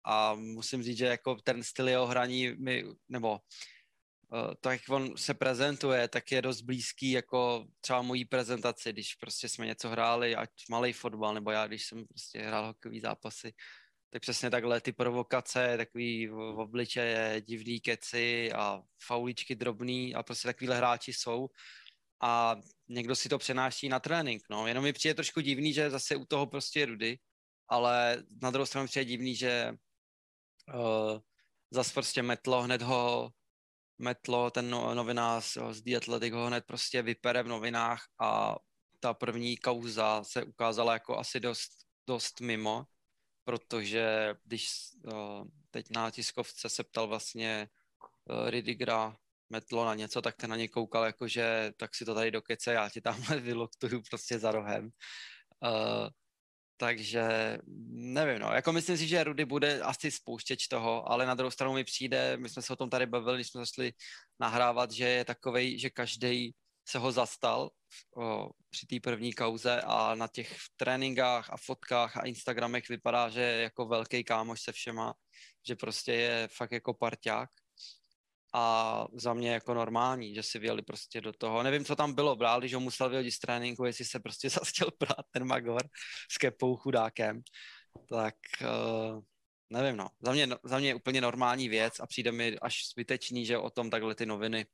a musím říct, že jako ten styl jeho hraní mi, nebo uh, to, jak on se prezentuje, tak je dost blízký jako třeba mojí prezentaci, když prostě jsme něco hráli, ať malý fotbal, nebo já, když jsem prostě hrál hokejový zápasy, tak přesně takhle ty provokace, takový v obličeje, divný keci a fauličky drobný a prostě takovýhle hráči jsou a někdo si to přenáší na trénink, no. Jenom mi přijde trošku divný, že zase u toho prostě je Rudy, ale na druhou stranu přijde divný, že uh, zas prostě metlo, hned ho metlo, ten no, novinář z The Athletic ho hned prostě vypere v novinách a ta první kauza se ukázala jako asi dost, dost mimo, protože když uh, teď na tiskovce se ptal vlastně uh, Ridigra metlo na něco, tak ten na ně koukal jako, že tak si to tady dokece, já ti tamhle vyloktuju prostě za rohem. Uh, takže nevím, no. Jako myslím si, že Rudy bude asi spouštěč toho, ale na druhou stranu mi přijde, my jsme se o tom tady bavili, když jsme začali nahrávat, že je takovej, že každý se ho zastal o, při té první kauze a na těch tréninkách a fotkách a Instagramech vypadá, že je jako velký kámoš se všema, že prostě je fakt jako parťák a za mě jako normální, že si vyjeli prostě do toho. Nevím, co tam bylo, bráli, že ho musel vyhodit z tréninku, jestli se prostě zase chtěl prát ten Magor s kepou chudákem, tak uh, nevím, no. Za mě, za mě je úplně normální věc a přijde mi až zbytečný, že o tom takhle ty noviny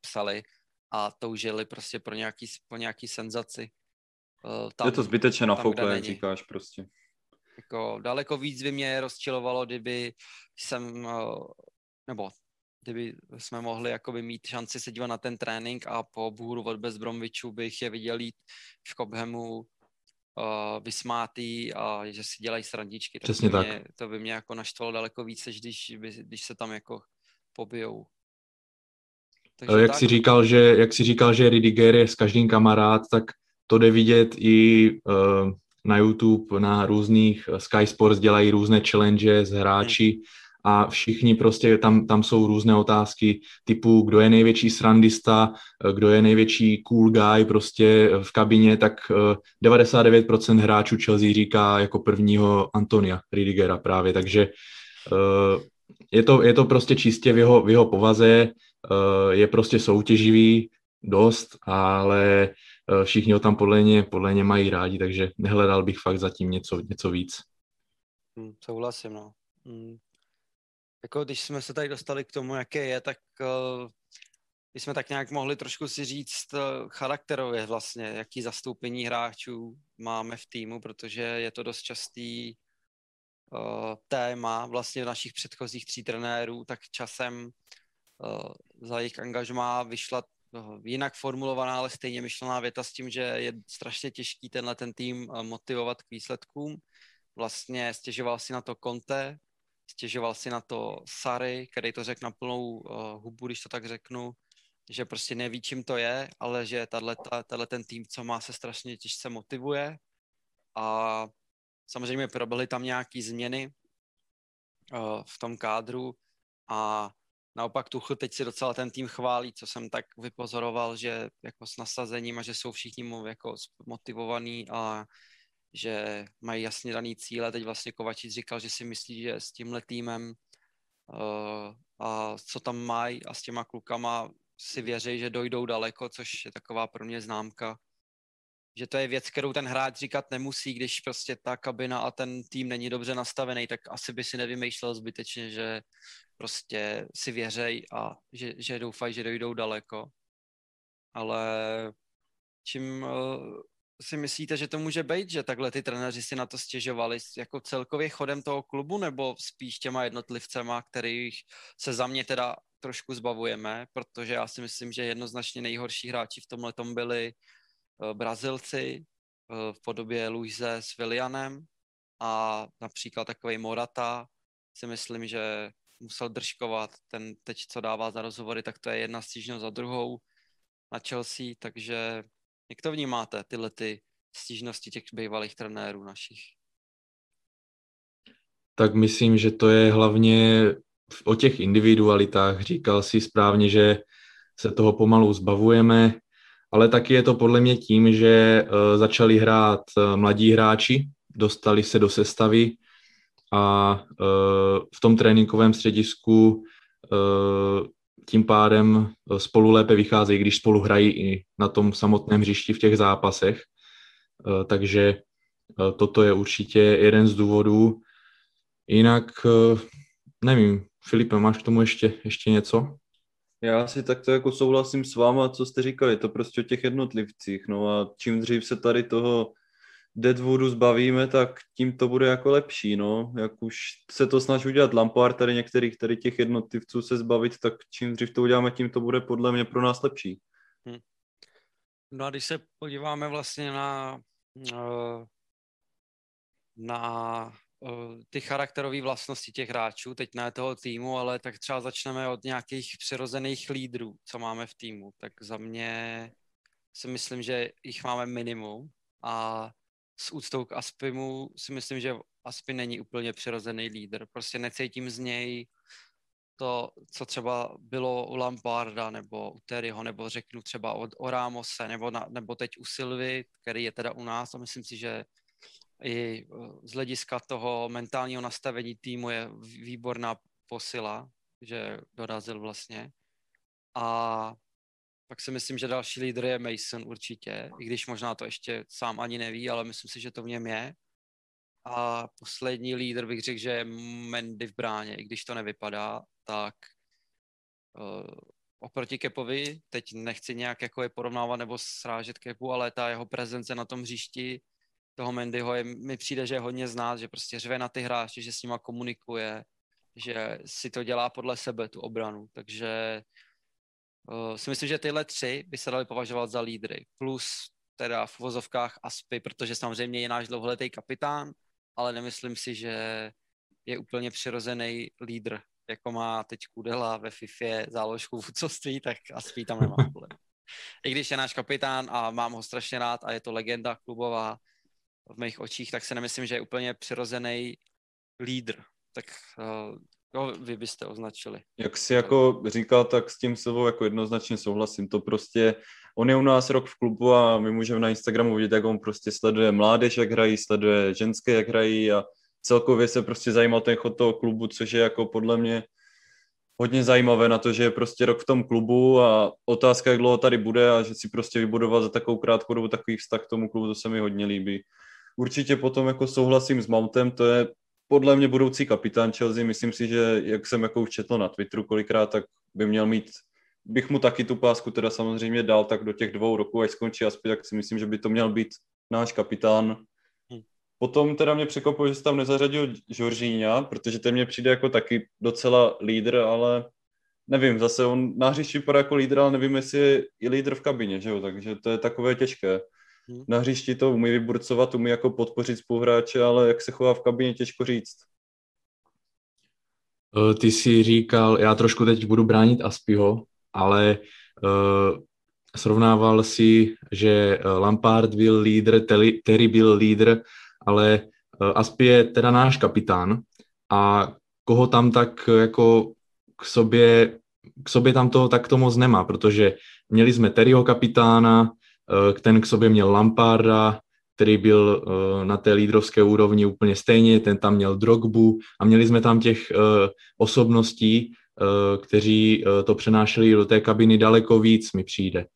psali a toužili prostě pro nějaký, po nějaký senzaci. Uh, tam, je to zbytečně nafoukle, jak říkáš prostě. Jako daleko víc by mě rozčilovalo, kdyby jsem, uh, nebo kdyby jsme mohli jakoby mít šanci se dívat na ten trénink a po bůru od Bezbromviču bych je viděl jít v Cobhamu uh, vysmátý a že si dělají srandičky. Přesně to tak. Mě, to by mě jako naštvalo daleko více, když, když se tam jako pobijou. Takže jak, tak... si říkal, že, jak si říkal, že Ridiger je s každým kamarád, tak to jde vidět i uh, na YouTube, na různých Sky Sports dělají různé challenge s hráči, hmm a všichni prostě, tam, tam jsou různé otázky typu, kdo je největší srandista, kdo je největší cool guy prostě v kabině, tak 99% eh, hráčů Chelsea říká jako prvního Antonia Ridigera právě, takže eh, je to, je to prostě čistě v jeho, v jeho povaze, eh, je prostě soutěživý dost, ale všichni ho tam podle ně, podle ně mají rádi, takže nehledal bych fakt zatím něco, něco víc. Hmm, souhlasím, no. Hmm jako když jsme se tady dostali k tomu, jaké je, tak uh, jsme tak nějak mohli trošku si říct uh, charakterově vlastně, jaký zastoupení hráčů máme v týmu, protože je to dost častý uh, téma vlastně v našich předchozích tří trenérů, tak časem uh, za jejich angažmá vyšla jinak formulovaná, ale stejně myšlená věta s tím, že je strašně těžký tenhle ten tým motivovat k výsledkům. Vlastně stěžoval si na to Conte, stěžoval si na to Sary, který to řekl na plnou uh, hubu, když to tak řeknu, že prostě neví, čím to je, ale že tahle ten tým, co má, se strašně těžce motivuje. A samozřejmě proběhly tam nějaké změny uh, v tom kádru a naopak Tuchl teď si docela ten tým chválí, co jsem tak vypozoroval, že jako s nasazením a že jsou všichni jako motivovaní a že mají jasně daný cíle. Teď vlastně Kovačič říkal, že si myslí, že s tímhle týmem uh, a co tam mají a s těma klukama si věří, že dojdou daleko, což je taková pro mě známka, že to je věc, kterou ten hráč říkat nemusí, když prostě ta kabina a ten tým není dobře nastavený, tak asi by si nevymýšlel zbytečně, že prostě si věřej a že, že doufají, že dojdou daleko. Ale čím uh, si myslíte, že to může být, že takhle ty trenéři si na to stěžovali jako celkově chodem toho klubu, nebo spíš těma jednotlivcema, kterých se za mě teda trošku zbavujeme, protože já si myslím, že jednoznačně nejhorší hráči v tomhle tom byli uh, Brazilci uh, v podobě Luise s Willianem a například takový Morata si myslím, že musel držkovat. Ten teď, co dává za rozhovory, tak to je jedna stížnost za druhou na Chelsea, takže jak to vnímáte, tyhle ty stížnosti těch bývalých trenérů našich? Tak myslím, že to je hlavně o těch individualitách. Říkal si správně, že se toho pomalu zbavujeme, ale taky je to podle mě tím, že uh, začali hrát uh, mladí hráči, dostali se do sestavy a uh, v tom tréninkovém středisku tím pádem spolu lépe vycházejí, když spolu hrají i na tom samotném hřišti v těch zápasech. Takže toto je určitě jeden z důvodů. Jinak nevím, Filipe, máš k tomu ještě, ještě něco? Já si takto jako souhlasím s váma, co jste říkali, to prostě o těch jednotlivcích, no a čím dřív se tady toho Deadwoodu zbavíme, tak tím to bude jako lepší, no. Jak už se to snaží udělat Lampard, tady některých tady těch jednotlivců se zbavit, tak čím dřív to uděláme, tím to bude podle mě pro nás lepší. Hmm. No a když se podíváme vlastně na, eh, na eh, ty charakterové vlastnosti těch hráčů, teď ne toho týmu, ale tak třeba začneme od nějakých přirozených lídrů, co máme v týmu. Tak za mě si myslím, že jich máme minimum a s úctou k Aspimu si myslím, že Aspi není úplně přirozený lídr. Prostě necítím z něj to, co třeba bylo u Lamparda nebo u Terryho, nebo řeknu třeba od, o Ramose, nebo, na, nebo teď u Silvy, který je teda u nás a myslím si, že i eh, z hlediska toho mentálního nastavení týmu je výborná posila, že dorazil vlastně. A pak si myslím, že další lídr je Mason určitě, i když možná to ještě sám ani neví, ale myslím si, že to v něm je. A poslední lídr bych řekl, že je Mendy v bráně, i když to nevypadá, tak uh, oproti Kepovi, teď nechci nějak jako je porovnávat nebo srážet Kepu, ale ta jeho prezence na tom hřišti toho Mendyho je, mi přijde, že je hodně znát, že prostě řve na ty hráče, že s nima komunikuje, že si to dělá podle sebe, tu obranu. Takže uh, si myslím, že tyhle tři by se dali považovat za lídry. Plus teda v vozovkách Aspy, protože samozřejmě je náš dlouholetý kapitán, ale nemyslím si, že je úplně přirozený lídr, jako má teď Kudela ve FIFA záložku v úcoství, tak Aspy tam nemá problém. I když je náš kapitán a mám ho strašně rád a je to legenda klubová v mých očích, tak se nemyslím, že je úplně přirozený lídr. Tak uh, Jo, vy byste označili. Jak si jako říkal, tak s tím Silvou jako jednoznačně souhlasím. To prostě, on je u nás rok v klubu a my můžeme na Instagramu vidět, jak on prostě sleduje mládež, jak hrají, sleduje ženské, jak hrají a celkově se prostě zajímal ten chod toho klubu, což je jako podle mě hodně zajímavé na to, že je prostě rok v tom klubu a otázka, jak dlouho tady bude a že si prostě vybudoval za takovou krátkou dobu takový vztah k tomu klubu, to se mi hodně líbí. Určitě potom jako souhlasím s Mountem, to je podle mě budoucí kapitán Chelsea, myslím si, že jak jsem jako už četl na Twitteru kolikrát, tak by měl mít, bych mu taky tu pásku teda samozřejmě dal, tak do těch dvou roků, až skončí Aspi, tak si myslím, že by to měl být náš kapitán. Hm. Potom teda mě překvapilo, že se tam nezařadil Žoržíňa, protože ten mě přijde jako taky docela lídr, ale nevím, zase on na hřišti vypadá jako lídr, ale nevím, jestli je i lídr v kabině, že jo, takže to je takové těžké. Hmm. Na hřišti to umí vyburcovat, umí jako podpořit spoluhráče, ale jak se chová v kabině, těžko říct. Eh, ty jsi říkal, já trošku teď budu bránit Aspiho, ale uh, srovnával si, že Lampard byl lídr, Terry byl lídr, ale uh, Aspi je teda náš kapitán a koho tam tak jako k sobě, k sobě tam to tak to moc nemá, protože měli jsme Terryho kapitána, ten k sobě měl Lamparda, který byl uh, na té lídrovské úrovni úplně stejně, ten tam měl Drogbu a měli jsme tam těch uh, osobností, kteří to přenášeli do té kabiny daleko víc, mi přijde.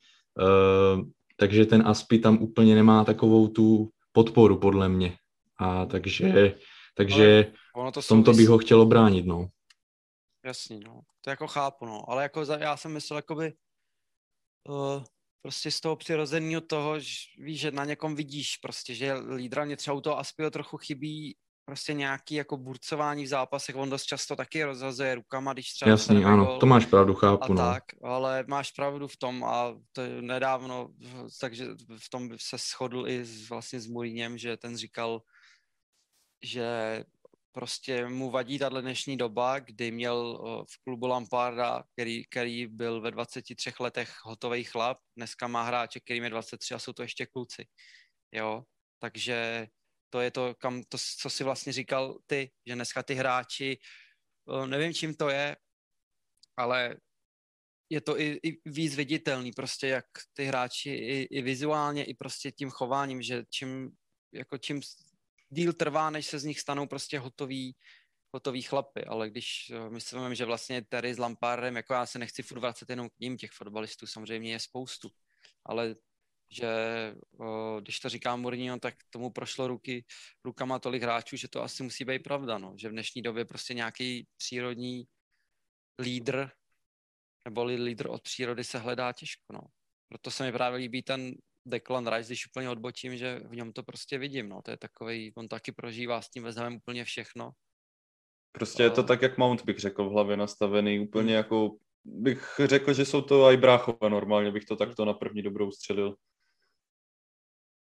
Takže ten Aspi tam úplně nemá takovou tu podporu, podle mě. A takže, takže ono to v tomto bych ho chtěl bránit, no. Jasný, no. To jako chápu, no. Ale jako za, já jsem myslel, jakoby uh, prostě z toho přirozeného toho, že víš, že na někom vidíš prostě, že lídra mě třeba u toho Aspio trochu chybí prostě nějaký jako burcování v zápasech, on dost často taky rozhazuje rukama, když třeba... Jasný, ano, gol, to máš pravdu, chápu, a no. tak, ale máš pravdu v tom a to nedávno, takže v tom se shodl i vlastně s Mourinhem, že ten říkal, že prostě mu vadí tahle dnešní doba, kdy měl v klubu Lamparda, který, který byl ve 23 letech hotový chlap, dneska má hráče, který je 23 a jsou to ještě kluci. Jo, takže to je to, kam, to, co si vlastně říkal ty, že dneska ty hráči, nevím čím to je, ale je to i, i víc viditelný, prostě jak ty hráči i, i vizuálně, i prostě tím chováním, že čím, jako čím díl trvá, než se z nich stanou prostě hotový, hotový chlapy, ale když uh, myslím, že vlastně Terry s Lampardem, jako já se nechci furt vracet jenom k ním, těch fotbalistů samozřejmě je spoustu, ale že uh, když to říká Mourinho, tak tomu prošlo ruky, rukama tolik hráčů, že to asi musí být pravda, no. že v dnešní době prostě nějaký přírodní lídr nebo lídr od přírody se hledá těžko. No. Proto se mi právě líbí ten Declan Rice, když úplně odbočím, že v něm to prostě vidím, no, to je takový, on taky prožívá s tím vezmem úplně všechno. Prostě a... je to tak, jak Mount bych řekl v hlavě nastavený, úplně hmm. jako bych řekl, že jsou to i bráchové normálně, bych to takto na první dobrou střelil.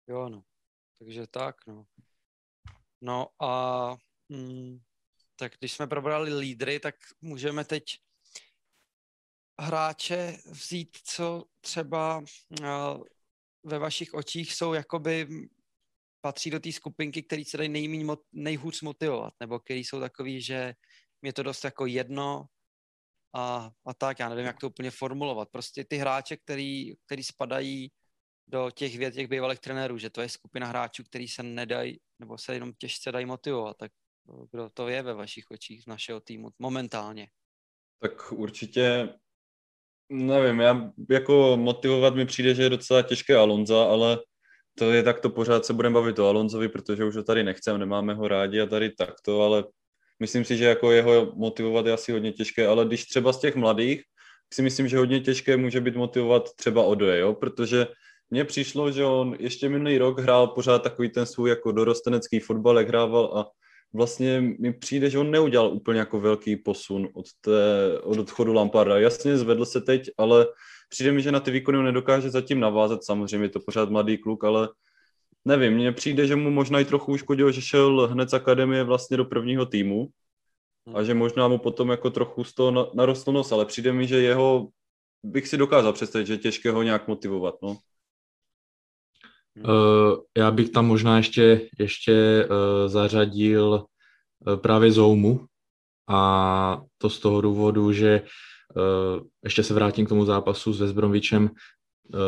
Jo, no. Takže tak, no. No a mm, tak když jsme probrali lídry, tak můžeme teď hráče vzít, co třeba uh, ve vašich očích jsou jakoby patří do té skupinky, který se dají nejmíň, nejhůř motivovat, nebo který jsou takový, že mě to dost jako jedno a, a tak, já nevím, jak to úplně formulovat. Prostě ty hráče, který, který spadají do těch věd těch bývalých trenérů, že to je skupina hráčů, který se nedají, nebo se jenom těžce dají motivovat, tak kdo to je ve vašich očích z našeho týmu momentálně? Tak určitě Nevím, já jako motivovat mi přijde, že je docela těžké Alonza, ale to je tak to pořád se budeme bavit o Alonzovi, protože už ho tady nechcem, nemáme ho rádi a tady takto, ale myslím si, že jako jeho motivovat je asi hodně těžké, ale když třeba z těch mladých, si myslím, že hodně těžké může být motivovat třeba Odoje, jo? protože mně přišlo, že on ještě minulý rok hrál pořád takový ten svůj jako dorostenecký fotbal, jak hrával a vlastně mi přijde, že on neudělal úplně jako velký posun od, té, od odchodu Lamparda. Jasně, zvedl se teď, ale přijde mi, že na ty výkony on nedokáže zatím navázat. Samozřejmě je to pořád mladý kluk, ale nevím, mně přijde, že mu možná i trochu uškodilo, že šel hned z akademie vlastně do prvního týmu a hmm. že možná mu potom jako trochu z toho narostl nos, ale přijde mi, že jeho bych si dokázal představit, že je těžké ho nějak motivovat, no. Uh, já bych tam možná ještě, ještě uh, zařadil uh, právě Zoumu. A to z toho důvodu, že ještě se vrátím k tomu zápasu s Vesbrovičem, uh,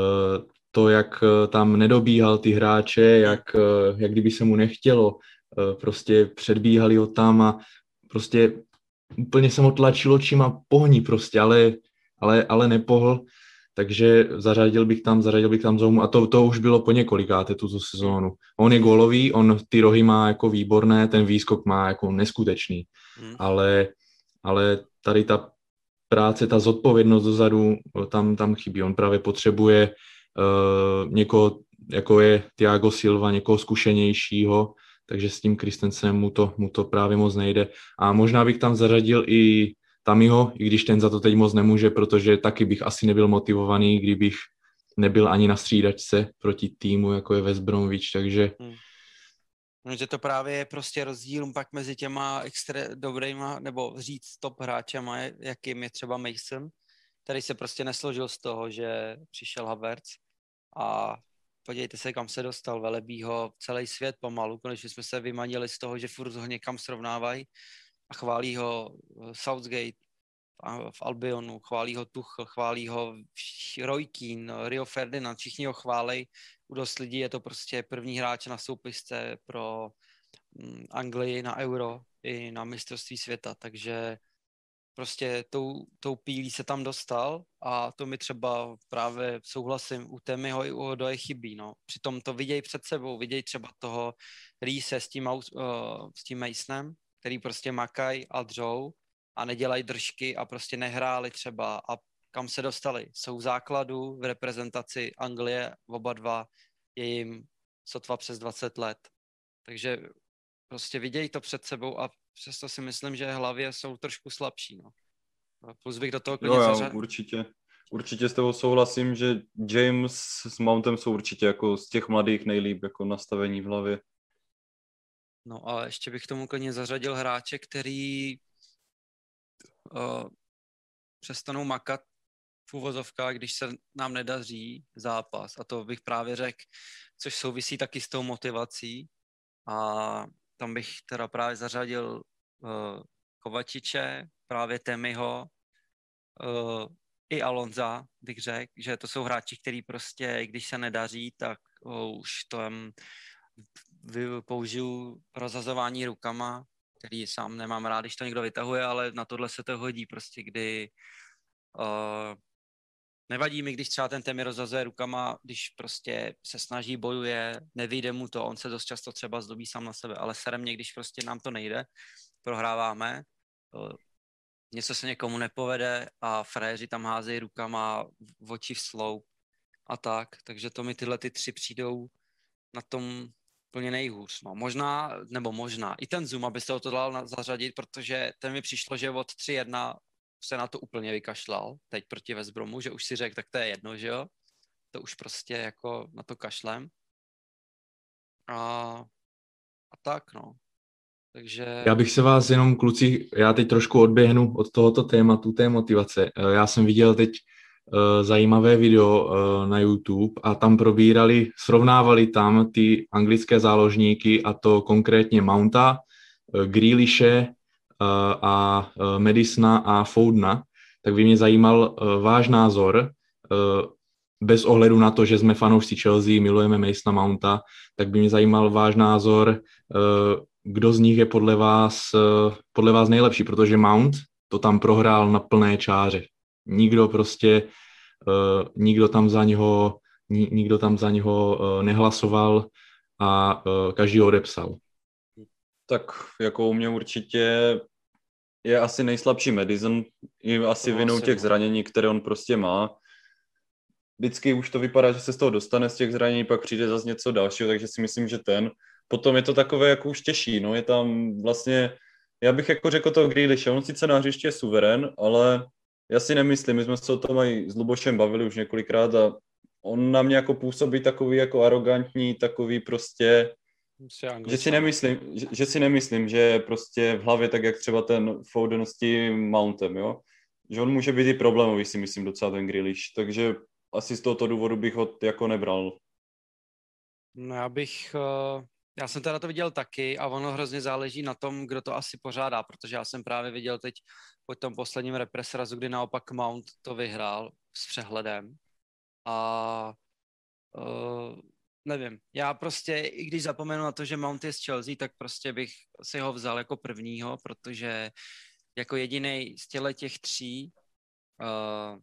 to, jak tam nedobíhal ty hráče, jak, jak kdyby se mu nechtělo, prostě předbíhali ho tam a prostě úplně se mu tlačilo čima pohní prostě, ale, ale, ale nepohl takže zařadil bych tam, zařadil bych tam Zoumu a to, to už bylo po několikáté tuto sezónu. On je golový, on ty rohy má jako výborné, ten výskok má jako neskutečný, hmm. ale, ale tady ta práce, ta zodpovědnost dozadu, tam, tam chybí. On právě potřebuje uh, někoho, jako je Tiago Silva, někoho zkušenějšího, takže s tím Kristensenem mu to, mu to právě moc nejde. A možná bych tam zařadil i Tamiho, i když ten za to teď moc nemůže, protože taky bych asi nebyl motivovaný, kdybych nebyl ani na střídačce proti týmu, jako je West Bromwich, takže hmm. No, že to právě je prostě rozdíl pak mezi těma extra dobrýma, nebo říct top hráčema, jakým je třeba Mason, který se prostě nesložil z toho, že přišel Havertz a podívejte se, kam se dostal Velebího celý svět pomalu, konečně jsme se vymanili z toho, že furt ho někam srovnávají a chválí ho eh, Southgate v Albionu, chválí ho Tuchl, chválí ho Roy Keane, Rio Ferdinand, všichni ho chválí. U dost lidí je to prostě první hráč na soupisce pro mm, Anglii na Euro i na mistrovství světa, takže prostě tou, tou pílí se tam dostal a to mi třeba právě souhlasím u Temiho i u Odoje chybí, no. Přitom to vidějí před sebou, vidějí třeba toho Reese s tím, uh, s tím Masonem, který prostě makají a dřou a nedělají držky a prostě nehráli třeba a kam se dostali. Jsou v základu v reprezentaci Anglie, oba dva je jim sotva přes 20 let. Takže prostě vidějí to před sebou a přesto si myslím, že hlavě jsou trošku slabší. No. Plus bych do toho klidně jo, zařad... určitě. Určitě s tebou souhlasím, že James s Mountem jsou určitě jako z těch mladých nejlíp jako nastavení v hlavě. No a ještě bych tomu klidně zařadil hráče, který uh, přestanou makat v uvozovkách, když se nám nedaří zápas. A to bych právě řekl, což souvisí taky s tou motivací. A tam bych teda právě zařadil uh, Kovačiče, právě Temiho, uh, i Alonza, bych řekl, že to jsou hráči, který prostě, když se nedaří, tak uh, už to um, použiju rozhazování rukama, který sám nemám rád, když to někdo vytahuje, ale na tohle se to hodí prostě, kdy uh, nevadí mi, když třeba ten Temi rozhazuje rukama, když prostě se snaží, bojuje, nevyjde mu to, on se dost často třeba zdobí sám na sebe, ale sere mě, když prostě nám to nejde, prohráváme, uh, něco se někomu nepovede a fréři tam házejí rukama v oči v sloup a tak, takže to mi tyhle ty tři přijdou na tom úplně nejhůř. No. Možná, nebo možná, i ten Zoom, abyste ho to dal zařadit, protože ten mi přišlo, že od 3-1 se na to úplně vykašlal, teď proti Westbromu, že už si řekl, tak to je jedno, že jo? To už prostě jako na to kašlem. A, a tak, no. Takže... Já bych se vás jenom, kluci, já teď trošku odběhnu od tohoto tématu, té motivace. Já jsem viděl teď zajímavé video eh, na YouTube a tam probírali, srovnávali tam ty anglické záložníky a to konkrétně Mounta, eh, Grealishe a Medisona a Foudna, tak by mě zajímal váš názor, bez ohledu na to, že jsme fanoušci Chelsea, milujeme Masona Mounta, tak by mě zajímal váš názor, kdo z nich je podle vás, podle vás nejlepší, protože Mount to tam prohrál na plné čáře. Nikdo prostě, uh, nikdo tam za něho, ni, nikdo tam za něho uh, nehlasoval a uh, každý ho odepsal. Tak jako u mě určitě je asi nejslabší Madison, i asi to vinou těch no. zranění, které on prostě má. Vždycky už to vypadá, že se z toho dostane z těch zranění, pak přijde zase něco dalšího, takže si myslím, že ten. Potom je to takové jako už těžší, no je tam vlastně, já bych jako řekl to Grealish, on sice na hřiště je suverén, ale já si nemyslím, my jsme se o tom i s Lubošem bavili už několikrát a on na mě jako působí takový jako arrogantní, takový prostě, že si nemyslím, že, že si nemyslím, že prostě v hlavě tak, jak třeba ten Foden s tím Mountem, jo, že on může být i problémový, si myslím, docela ten Grealish, takže asi z tohoto důvodu bych ho jako nebral. No já bych, uh, já jsem teda to viděl taky a ono hrozně záleží na tom, kdo to asi pořádá, protože já jsem právě viděl teď po tom posledním represrazu, kdy naopak Mount to vyhrál s přehledem. A uh, nevím, já prostě, i když zapomenu na to, že Mount je z Chelsea, tak prostě bych si ho vzal jako prvního, protože jako jediný z těle těch tří uh,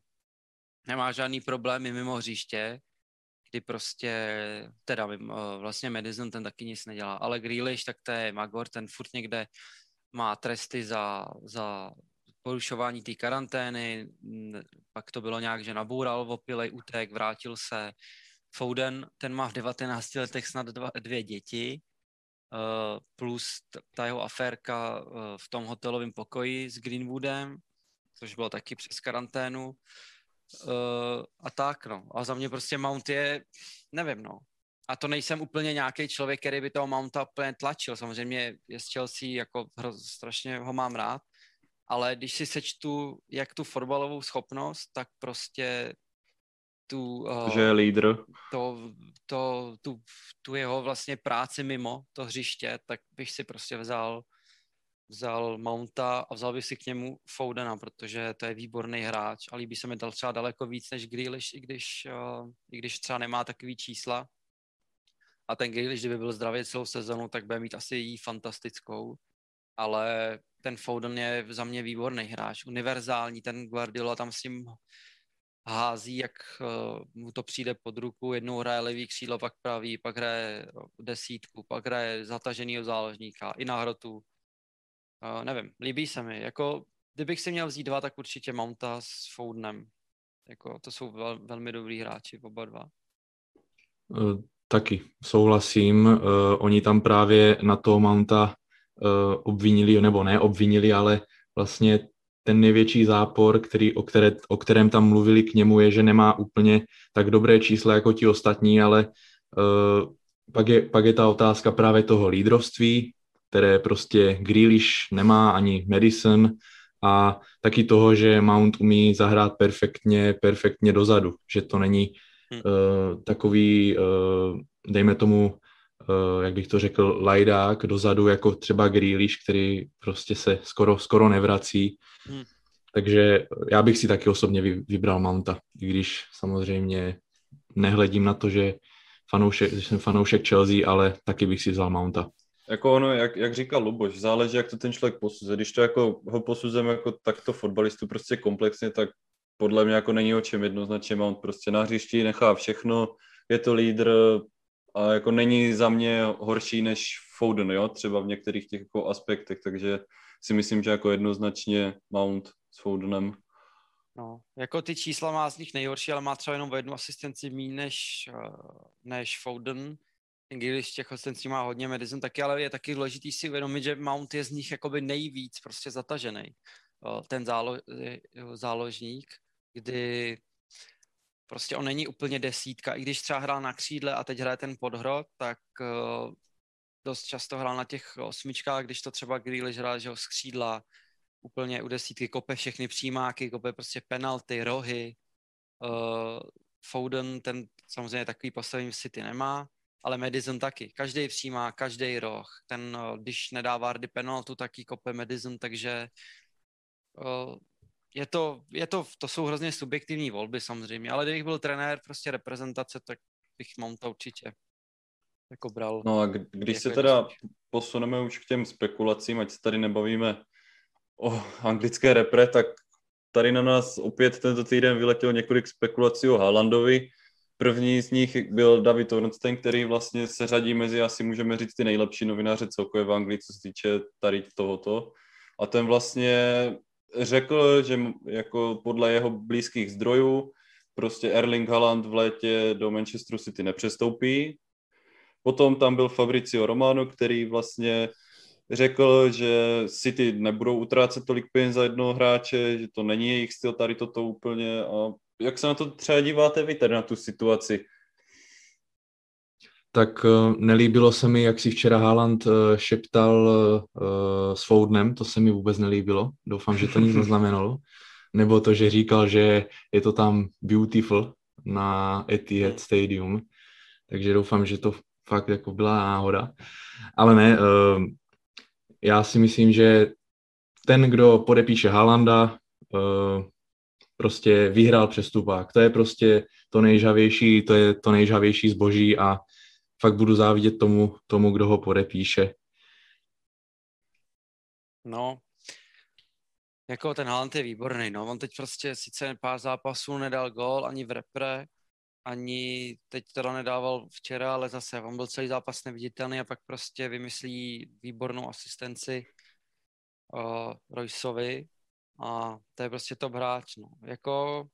nemá žádný problémy mimo hřiště, kdy prostě, teda uh, vlastně Madison ten taky nic nedělá, ale Grealish, tak to je Magor, ten furt někde má tresty za, za porušování té karantény, pak to bylo nějak, že naboural v opilej utek, vrátil se. Foden, ten má v 19 letech snad dva, dvě děti, uh, plus ta jeho aférka uh, v tom hotelovém pokoji s Greenwoodem, což bylo taky přes karanténu. Uh, a tak, no. A za mě prostě Mount je, nevím, no. A to nejsem úplně nějaký člověk, který by toho Mounta úplně tlačil. Samozřejmě je z Chelsea, jako strašně ho mám rád, ale když si sečtu jak tu fotbalovou schopnost, tak prostě tu... Uh, že je lídr. To, to, tu, tu jeho vlastně práci mimo to hřiště, tak bych si prostě vzal vzal Mounta a vzal bych si k němu Foudena, protože to je výborný hráč a líbí se mi dal třeba daleko víc než Grealish, i když, uh, i když třeba nemá takový čísla. A ten Grealish, kdyby byl zdravý celou sezonu, tak bude mít asi jí fantastickou. Ale ten Foden je za mě výborný hráč, univerzální, ten Guardiola tam s ním hází, jak uh, mu to přijde pod ruku, jednou hraje levý křídlo, pak pravý, pak hraje desítku, pak hraje zataženýho záložníka i na hrotu. Uh, nevím, líbí se mi, jako kdybych si měl vzít dva, tak určitě Mounta s Fodenem. Jako, to jsou vel, velmi dobrý hráči, oba dva. Uh, taky souhlasím. Uh, oni tam právě na toho Mounta uh, obvinili, nebo ne obvinili, ale vlastně ten největší zápor, který, o, které, o kterém tam mluvili k němu, je, že nemá úplně tak dobré čísla jako ti ostatní, ale uh, pak, je, pak je ta otázka právě toho lídrovství, které prostě Grealish nemá ani Madison a taky toho, že Mount umí zahrát perfektně, perfektně dozadu, že to není uh, takový, uh, dejme tomu, uh, jak bych to řekl, lajdák dozadu, jako třeba Grealish, který prostě se skoro, skoro nevrací. Hmm. Takže já bych si taky osobně vybral Mounta, i když samozřejmě nehledím na to, že, fanoušek, že jsem fanoušek Chelsea, ale taky bych si vzal Mounta. Jako ono, jak, jak říkal Luboš, záleží, jak to ten člověk posuzuje. Když to jako ho posuzujeme jako takto fotbalistu prostě komplexně, tak podle mě jako není o čem jednoznačně. On prostě na hřišti nechá všechno, je to lídr a jako není za mě horší než Foden, jo, třeba v některých těch jako aspektech, takže si myslím, že jako jednoznačně Mount s Fodenem. No, jako ty čísla má z nich nejhorší, ale má třeba jenom o jednu asistenci méně než, eh, než Foden když těch asistencí má hodně Madison taky, ale je taky důležitý si uvědomit, že Mount je z nich jakoby nejvíc prostě zatažený. Ten zálo, záložník, kdy prostě on není úplně desítka, i když třeba hrál na křídle a teď hraje ten podhrot, tak dost často hrál na těch osmičkách, když to třeba Grealish hrál, že ho z křídla úplně u desítky kope všechny přímáky, kope prostě penalty, rohy. Foden, ten samozřejmě takový postavení v City nemá, ale Madison taky. Každý přijímá, každý roh. Ten, eh, když nedá Vardy penaltu, taky kope Madison, takže uh, je to, je to, to jsou hrozně subjektivní volby samozřejmě, ale kdybych byl trenér prostě reprezentace, tak bych Mounta určitě jako bral. No a když jako se teda posuneme už k těm spekulacím, ať se tady nebavíme o anglické repre, tak tady na nás opět tento týden vyletělo několik spekulací o Haalandovi. První z nich byl David Ornstein, který vlastně se řadí mezi, asi můžeme říct, ty nejlepší novináře celkově v Anglii, co se týče tady tohoto. A ten vlastně řekl, že jako podle jeho blízkých zdrojů prostě Erling Haaland v létě do Manchesteru City nepřestoupí. Potom tam byl Fabricio Romano, který vlastně řekl, že City nebudou utrácet tolik peněz za jednoho hráče, že to není jejich styl tady toto úplně a jak se na to třeba díváte vy tady na tu situaci? Tak uh, nelíbilo se mi, jak si včera Haaland uh, šeptal uh, s Foudnem, to se mi vůbec nelíbilo. Doufám, že to nic neznamenalo. Nebo to, že říkal, že je to tam beautiful na Etihad. Stadium. Takže doufám, že to fakt jako byla náhoda. Ale ne, já si myslím, že ten, kdo podepíše Haalanda, prostě vyhrál přestupák. To je prostě to nejžavější, to je to nejžavější zboží a fakt budu závidět tomu, tomu, kdo ho podepíše. No, jako ten Haaland je výborný, no. On teď prostě sice pár zápasů nedal gol ani v repre, ani teď teda nedával včera, ale zase on byl celý zápas neviditelný a pak prostě vymyslí výbornou asistenci uh, Royceovi a to je prostě top hráč, no. Jako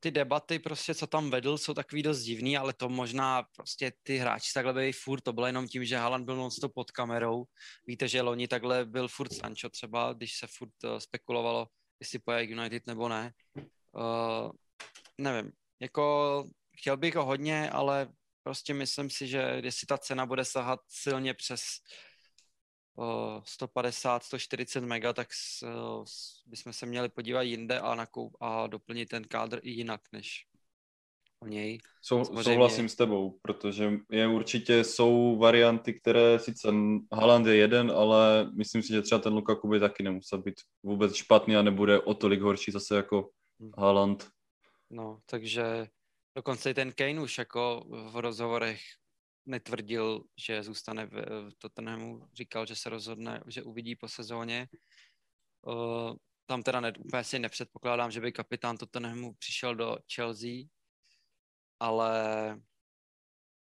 ty debaty prostě, co tam vedl, jsou takový dost divný, ale to možná prostě ty hráči takhle byli furt, to bylo jenom tím, že Haaland byl non pod kamerou. Víte, že loni takhle byl furt Sancho třeba, když se furt uh, spekulovalo, jestli poje United nebo ne. Uh, nevím, jako chtěl bych ho hodně, ale prostě myslím si, že jestli ta cena bude sahat silně přes 150, 140 mega, tak bychom se měli podívat jinde a, nakoup, a doplnit ten kádr i jinak, než o něj. Sou, souhlasím s tebou, protože je určitě jsou varianty, které sice Haaland je jeden, ale myslím si, že třeba ten Lukaku by taky nemusel být vůbec špatný a nebude o tolik horší zase jako hmm. Haaland. No, takže dokonce i ten Kane už jako v rozhovorech netvrdil, že zůstane v, v Tottenhamu, říkal, že se rozhodne, že uvidí po sezóně. Tam teda ne, úplně si nepředpokládám, že by kapitán Tottenhamu přišel do Chelsea, ale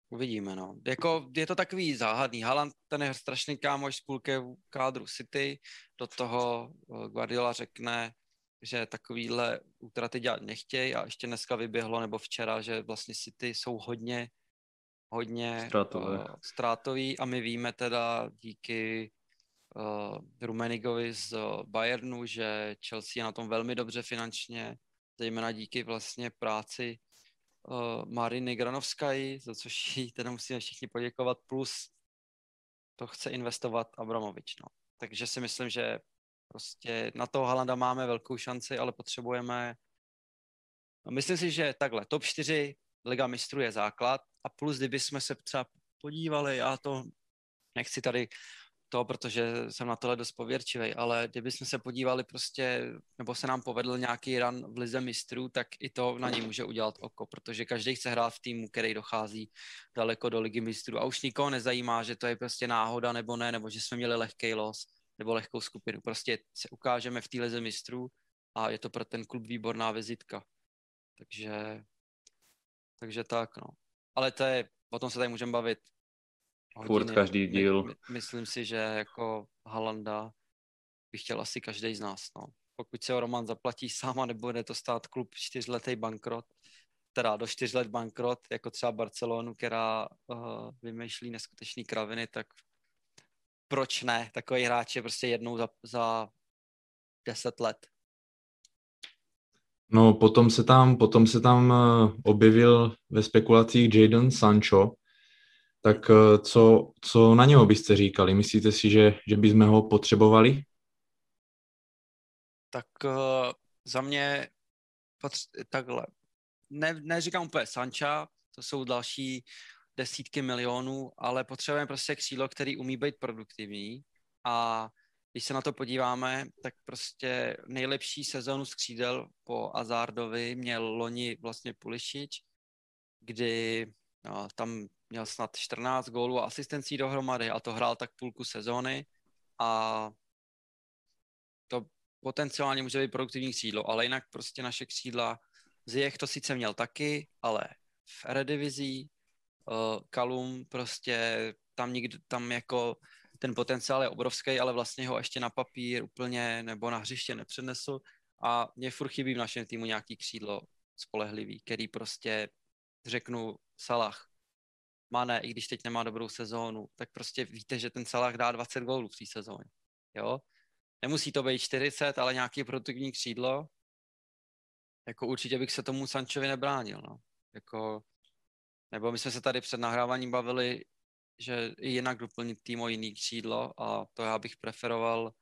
uvidíme, no. Jako, je to takový záhadný. Haaland, ten je strašný kámoš z půlky kádru City, do toho Guardiola řekne, že takovýhle útraty dělat nechtějí a ještě dneska vyběhlo, nebo včera, že vlastně City jsou hodně hodně Ztrátové. uh, ztrátový a my víme teda díky uh, Rumenigovi z Bayernu, že Chelsea je na tom velmi dobře finančně, zejména díky vlastně práci uh, Mariny Granovské, za což jí teda musíme všichni poděkovat, plus to chce investovat Abramovič. No. Takže si myslím, že prostě na toho Halanda máme velkou šanci, ale potřebujeme No, myslím si, že takhle, top 4 Liga mistrů je základ a plus, kdyby jsme se třeba podívali, já to nechci tady to, protože jsem na tohle dost pověrčivý, ale kdyby jsme se podívali prostě, nebo se nám povedl nějaký run v lize mistrů, tak i to na něj může udělat oko, protože každý chce hrát v týmu, který dochází daleko do ligy mistrů a už nikoho nezajímá, že to je prostě náhoda nebo ne, nebo že jsme měli lehký los nebo lehkou skupinu. Prostě se ukážeme v té lize mistrů a je to pro ten klub výborná vizitka. Takže takže tak, no. Ale to je, o tom se tady můžeme bavit. Hodiny. Furt každý díl. My, my, myslím si, že jako Halanda by chtěl asi každý z nás, no. Pokud se o Roman zaplatí sám a nebude to stát klub čtyřletý bankrot, teda do čtyř let bankrot, jako třeba Barcelonu, která uh, vymýšlí neskutečný kraviny, tak proč ne? Takový hráč je prostě jednou za, za deset let. No, potom se tam, potom se tam eh, objevil ve spekulacích Jadon Sancho, tak eh, co, co na něho byste říkali? Myslíte si, že, že bychom ho potřebovali? Tak uh, za mě potř- takhle. Ne, neříkám úplně Sancha, to jsou další desítky milionů, ale potřebujeme prostě křídlo, který umí být produktivní a když se na to podíváme, tak prostě nejlepší sezónu skřídel po Azardovi měl loni vlastně Pulišič, kdy no, tam měl snad 14 gólů a asistencí dohromady a to hrál tak půlku sezóny a to potenciálně může být produktivní křídlo, ale jinak prostě naše křídla, Ziyech to sice měl taky, ale v Eredivizi uh, Kalum prostě tam nikdo, tam jako ten potenciál je obrovský, ale vlastně ho ještě na papír úplně nebo na hřiště nepřenesu a mě furt chybí v našem týmu nějaký křídlo spolehlivý, který prostě řeknu Salah, Mané, i když teď nemá dobrou sezónu, tak prostě víte, že ten Salah dá 20 gólů v té sezóně. Jo? Nemusí to být 40, ale nějaký produktivní křídlo. Jako určitě bych se tomu Sančovi nebránil. No. Jako, nebo my jsme se tady před nahráváním bavili, že i jinak doplnit tým o jiný křídlo a to já bych preferoval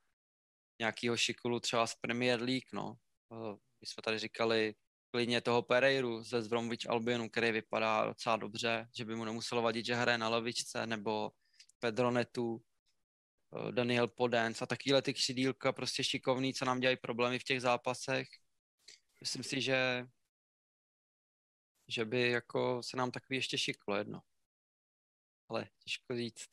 nějakýho šikulu třeba z Premier League, no. Eh, my jsme tady říkali klidně toho Pereiru ze Zbromwich Albionu, který vypadá docela dobře, že by mu nemuselo vadit, že hraje na levičce, nebo Pedronetu, eh, Daniel Podens a takovýhle ty křidílka prostě šikovný, co nám dělají problémy v těch zápasech. Myslím si, že že by jako se nám takový ještě šiklo jedno ale těžko říct.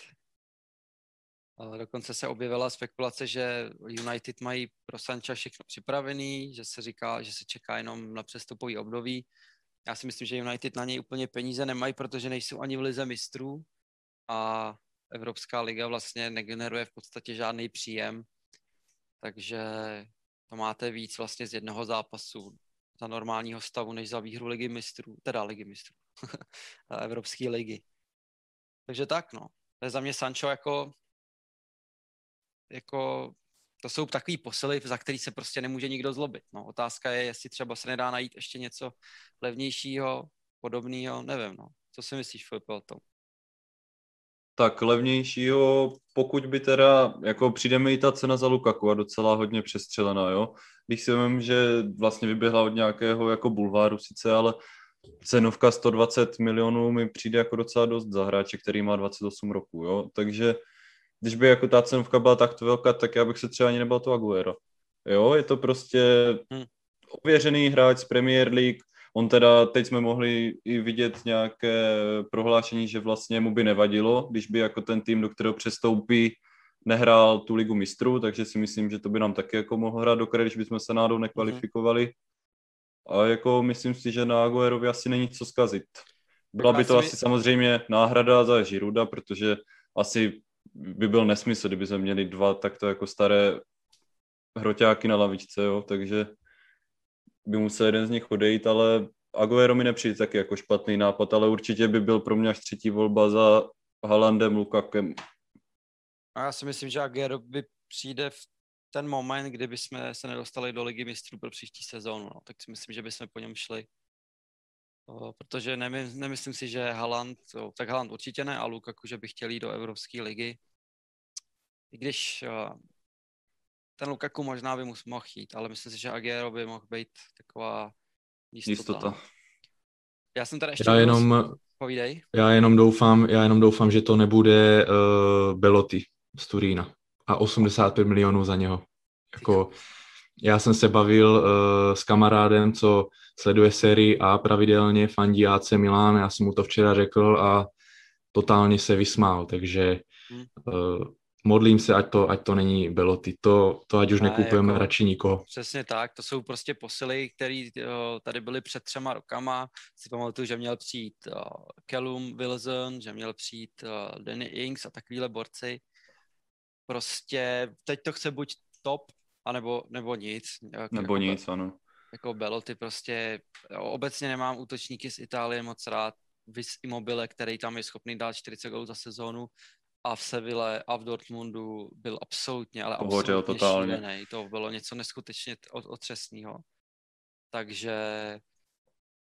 Dokonce se objevila spekulace, že United mají pro Sancha všechno připravený, že se říká, že se čeká jenom na přestupový období. Já si myslím, že United na něj úplně peníze nemají, protože nejsou ani v lize mistrů a Evropská liga vlastně negeneruje v podstatě žádný příjem, takže to máte víc vlastně z jednoho zápasu, za normálního stavu, než za výhru ligy mistrů, teda ligy mistrů, Evropské ligy. Takže tak, no. To je za mě Sancho jako, jako to jsou takový posily, za který se prostě nemůže nikdo zlobit. No, otázka je, jestli třeba se nedá najít ještě něco levnějšího, podobného, nevím, no. Co si myslíš, Filipe, o tom? Tak levnějšího, pokud by teda, jako přijde mi i ta cena za Lukaku a docela hodně přestřelená, jo. Když si vím, že vlastně vyběhla od nějakého jako bulváru sice, ale cenovka 120 milionů mi přijde jako docela dost za hráče, který má 28 roků, jo. Takže když by jako ta cenovka byla takto velká, tak já bych se třeba ani nebal to Aguero. Jo, je to prostě hmm. ověřený hráč z Premier League, On teda, teď jsme mohli i vidět nějaké prohlášení, že vlastně mu by nevadilo, když by jako ten tým, do kterého přestoupí, nehrál tu ligu mistrů, takže si myslím, že to by nám taky jako mohlo hrát do když bychom se nádou nekvalifikovali. A jako myslím si, že na Aguerovi asi není co zkazit. Byla by to asi samozřejmě náhrada za Žiruda, protože asi by byl nesmysl, kdyby jsme měli dva takto jako staré hroťáky na lavičce, jo, takže by musel jeden z nich odejít, ale Aguero mi nepřijde taky jako špatný nápad, ale určitě by byl pro mě až třetí volba za Halandem, Lukakem. A já si myslím, že Aguero by přijde v ten moment, kdyby jsme se nedostali do ligy mistrů pro příští sezónu, no, tak si myslím, že bychom po něm šli. O, protože nemysl, nemyslím si, že Haaland, o, tak Haaland určitě ne, a Lukaku, že by chtěl jít do Evropské ligy. I když o, ten Lukaku možná by mu mohl jít, ale myslím si, že Aguero by mohl být taková jistota. jistota. No. Já jsem tady ještě... Já jenom, Povídej. Já jenom doufám, já jenom doufám, že to nebude uh, Belotti z Turína a 85 milionů za něho. Jako, já jsem se bavil uh, s kamarádem, co sleduje sérii A pravidelně, fandí AC Milan, já jsem mu to včera řekl a totálně se vysmál, takže uh, modlím se, ať to, ať to není Beloty. To, to ať už ne, nekupujeme jako, radši nikoho. Přesně tak, to jsou prostě posily, které tady byly před třema rokama. Si pamatuju, že měl přijít uh, Callum Wilson, že měl přijít uh, Danny Ings a takovýhle borci. Prostě teď to chce buď top, anebo, nebo nic. Jak, nebo jako, nic, ano. Jako Beloty prostě, obecně nemám útočníky z Itálie moc rád, Vis Immobile, který tam je schopný dát 40 gólů za sezónu, a v Seville a v Dortmundu byl absolutně, ale absolutně totálně. šílený. To bylo něco neskutečně otřesného. Takže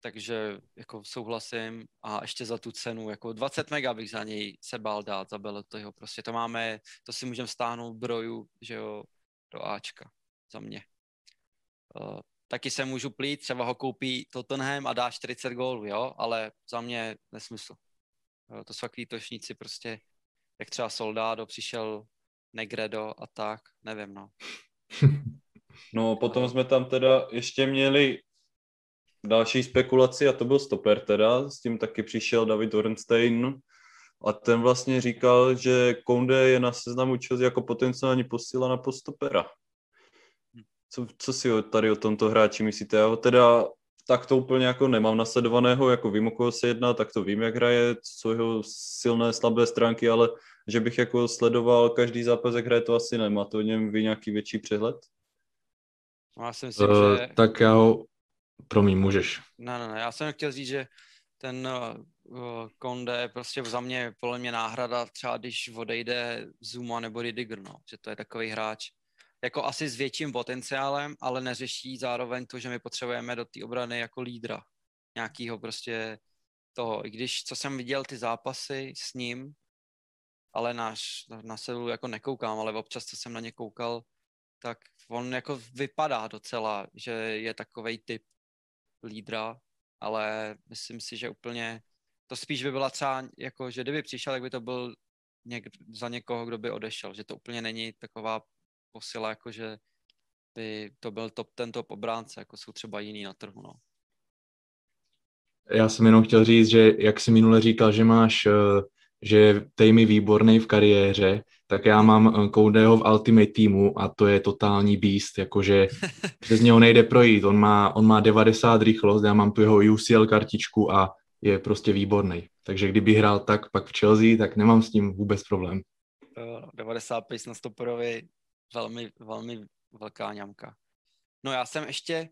takže jako souhlasím a ještě za tu cenu, jako 20 mega bych za něj se bál dát, za Belotyho, prostě to máme, to si můžeme stáhnout broju, že jo, do Ačka, za mě. Uh, taky se můžu plít, třeba ho koupí Tottenham a dá 40 gólů, jo, ale za mě nesmysl. Uh, to jsou takový tošníci prostě, jak třeba Soldado přišel Negredo a tak, nevím, no. No, potom jsme tam teda ještě měli další spekulaci a to byl stoper teda, s tím taky přišel David Ornstein a ten vlastně říkal, že Konde je na seznamu Chelsea jako potenciální posíla na postopera. Co, co si tady o tomto hráči myslíte? Já ho teda tak to úplně jako nemám nasledovaného, jako vím, o koho se jedná, tak to vím, jak hraje, co jeho silné, slabé stránky, ale že bych jako sledoval každý zápas, jak hraje, to asi nemá. To o něm ví nějaký větší přehled? No, já si myslím, uh, že... Tak já ho... Promiň, můžeš. Ne, ne, ne, já jsem chtěl říct, že ten uh, Konde je prostě za mě podle mě náhrada třeba, když odejde Zuma nebo Ridiger, no. Že to je takový hráč, jako asi s větším potenciálem, ale neřeší zároveň to, že my potřebujeme do té obrany jako lídra. Nějakýho prostě toho. I když, co jsem viděl ty zápasy s ním, ale náš, na selu jako nekoukám, ale občas, co jsem na ně koukal, tak on jako vypadá docela, že je takový typ lídra, ale myslím si, že úplně to spíš by byla třeba, jako, že kdyby přišel, tak by to byl něk, za někoho, kdo by odešel, že to úplně není taková posila, jako že by to byl top, ten top obránce, jako jsou třeba jiný na trhu, no. Já jsem jenom chtěl říct, že jak jsi minule říkal, že máš, eh, že je Tejmy výborný v kariéře, tak já mám Koudeho v Ultimate týmu a to je totální beast, jakože přes něho nejde projít. On má, on má 90 rychlost, já mám tu jeho UCL kartičku a je prostě výborný. Takže kdyby hrál tak pak v Chelsea, tak nemám s tím vůbec problém. 95 na stoperovi velmi, velmi velká ňamka. No já jsem ještě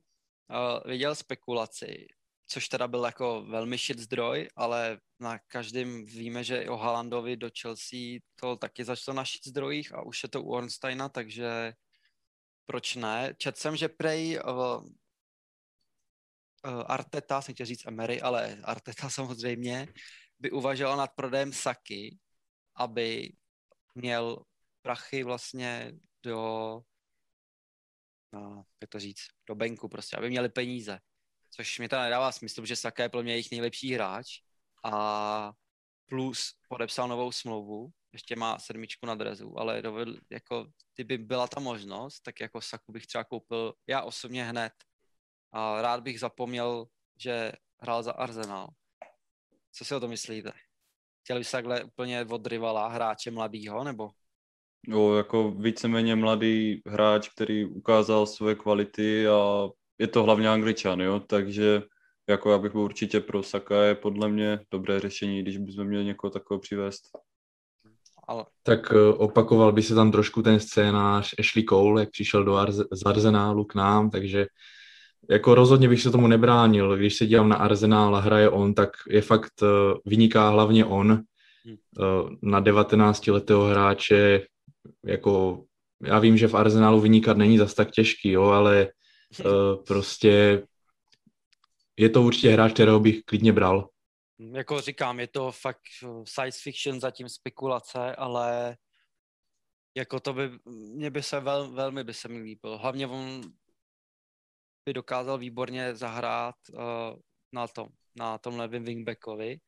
uh, viděl spekulaci, což teda byl jako velmi shit zdroj, ale na každém víme, že o Haalandovi do Chelsea to taky začalo na shit zdrojích a už je to u Ornsteina, takže proč ne? Četl jsem, že prej uh, Arteta, jsem chtěl říct Emery, ale Arteta samozřejmě, by uvažoval nad prodejem Saky, aby měl prachy vlastně do, no, jak to říct, do banku prostě, aby měli peníze. Což mi to nedává smysl, že Saka je pro mě jejich nejlepší hráč a plus podepsal novou smlouvu, ještě má sedmičku na drezu, ale dovedl, jako, kdyby byla ta možnost, tak jako Saku bych třeba koupil já osobně hned. A rád bych zapomněl, že hrál za Arsenal. Co si o to myslíte? Chtěli byste takhle úplně od rivala hráče mladýho, nebo? Jo, jako víceméně mladý hráč, který ukázal své kvality a je to hlavně angličan, jo, takže jako já bych byl určitě pro Saka je podle mě dobré řešení, když bychom měli někoho takového přivést. Ale... Tak uh, opakoval by se tam trošku ten scénář Ashley Cole, jak přišel do Arze- z Arsenálu k nám, takže jako rozhodně bych se tomu nebránil. Když se dívám na Arsenal a hraje on, tak je fakt, uh, vyniká hlavně on. Uh, na 19 letého hráče, jako já vím, že v Arsenálu vynikat není zas tak těžký, jo, ale prostě je to určitě hráč, kterého bych klidně bral. Jako říkám, je to fakt science fiction, zatím spekulace, ale jako to by, mě by se vel, velmi by se mi líbil. Hlavně on by dokázal výborně zahrát uh, na tom, na tom levém wingbackovi,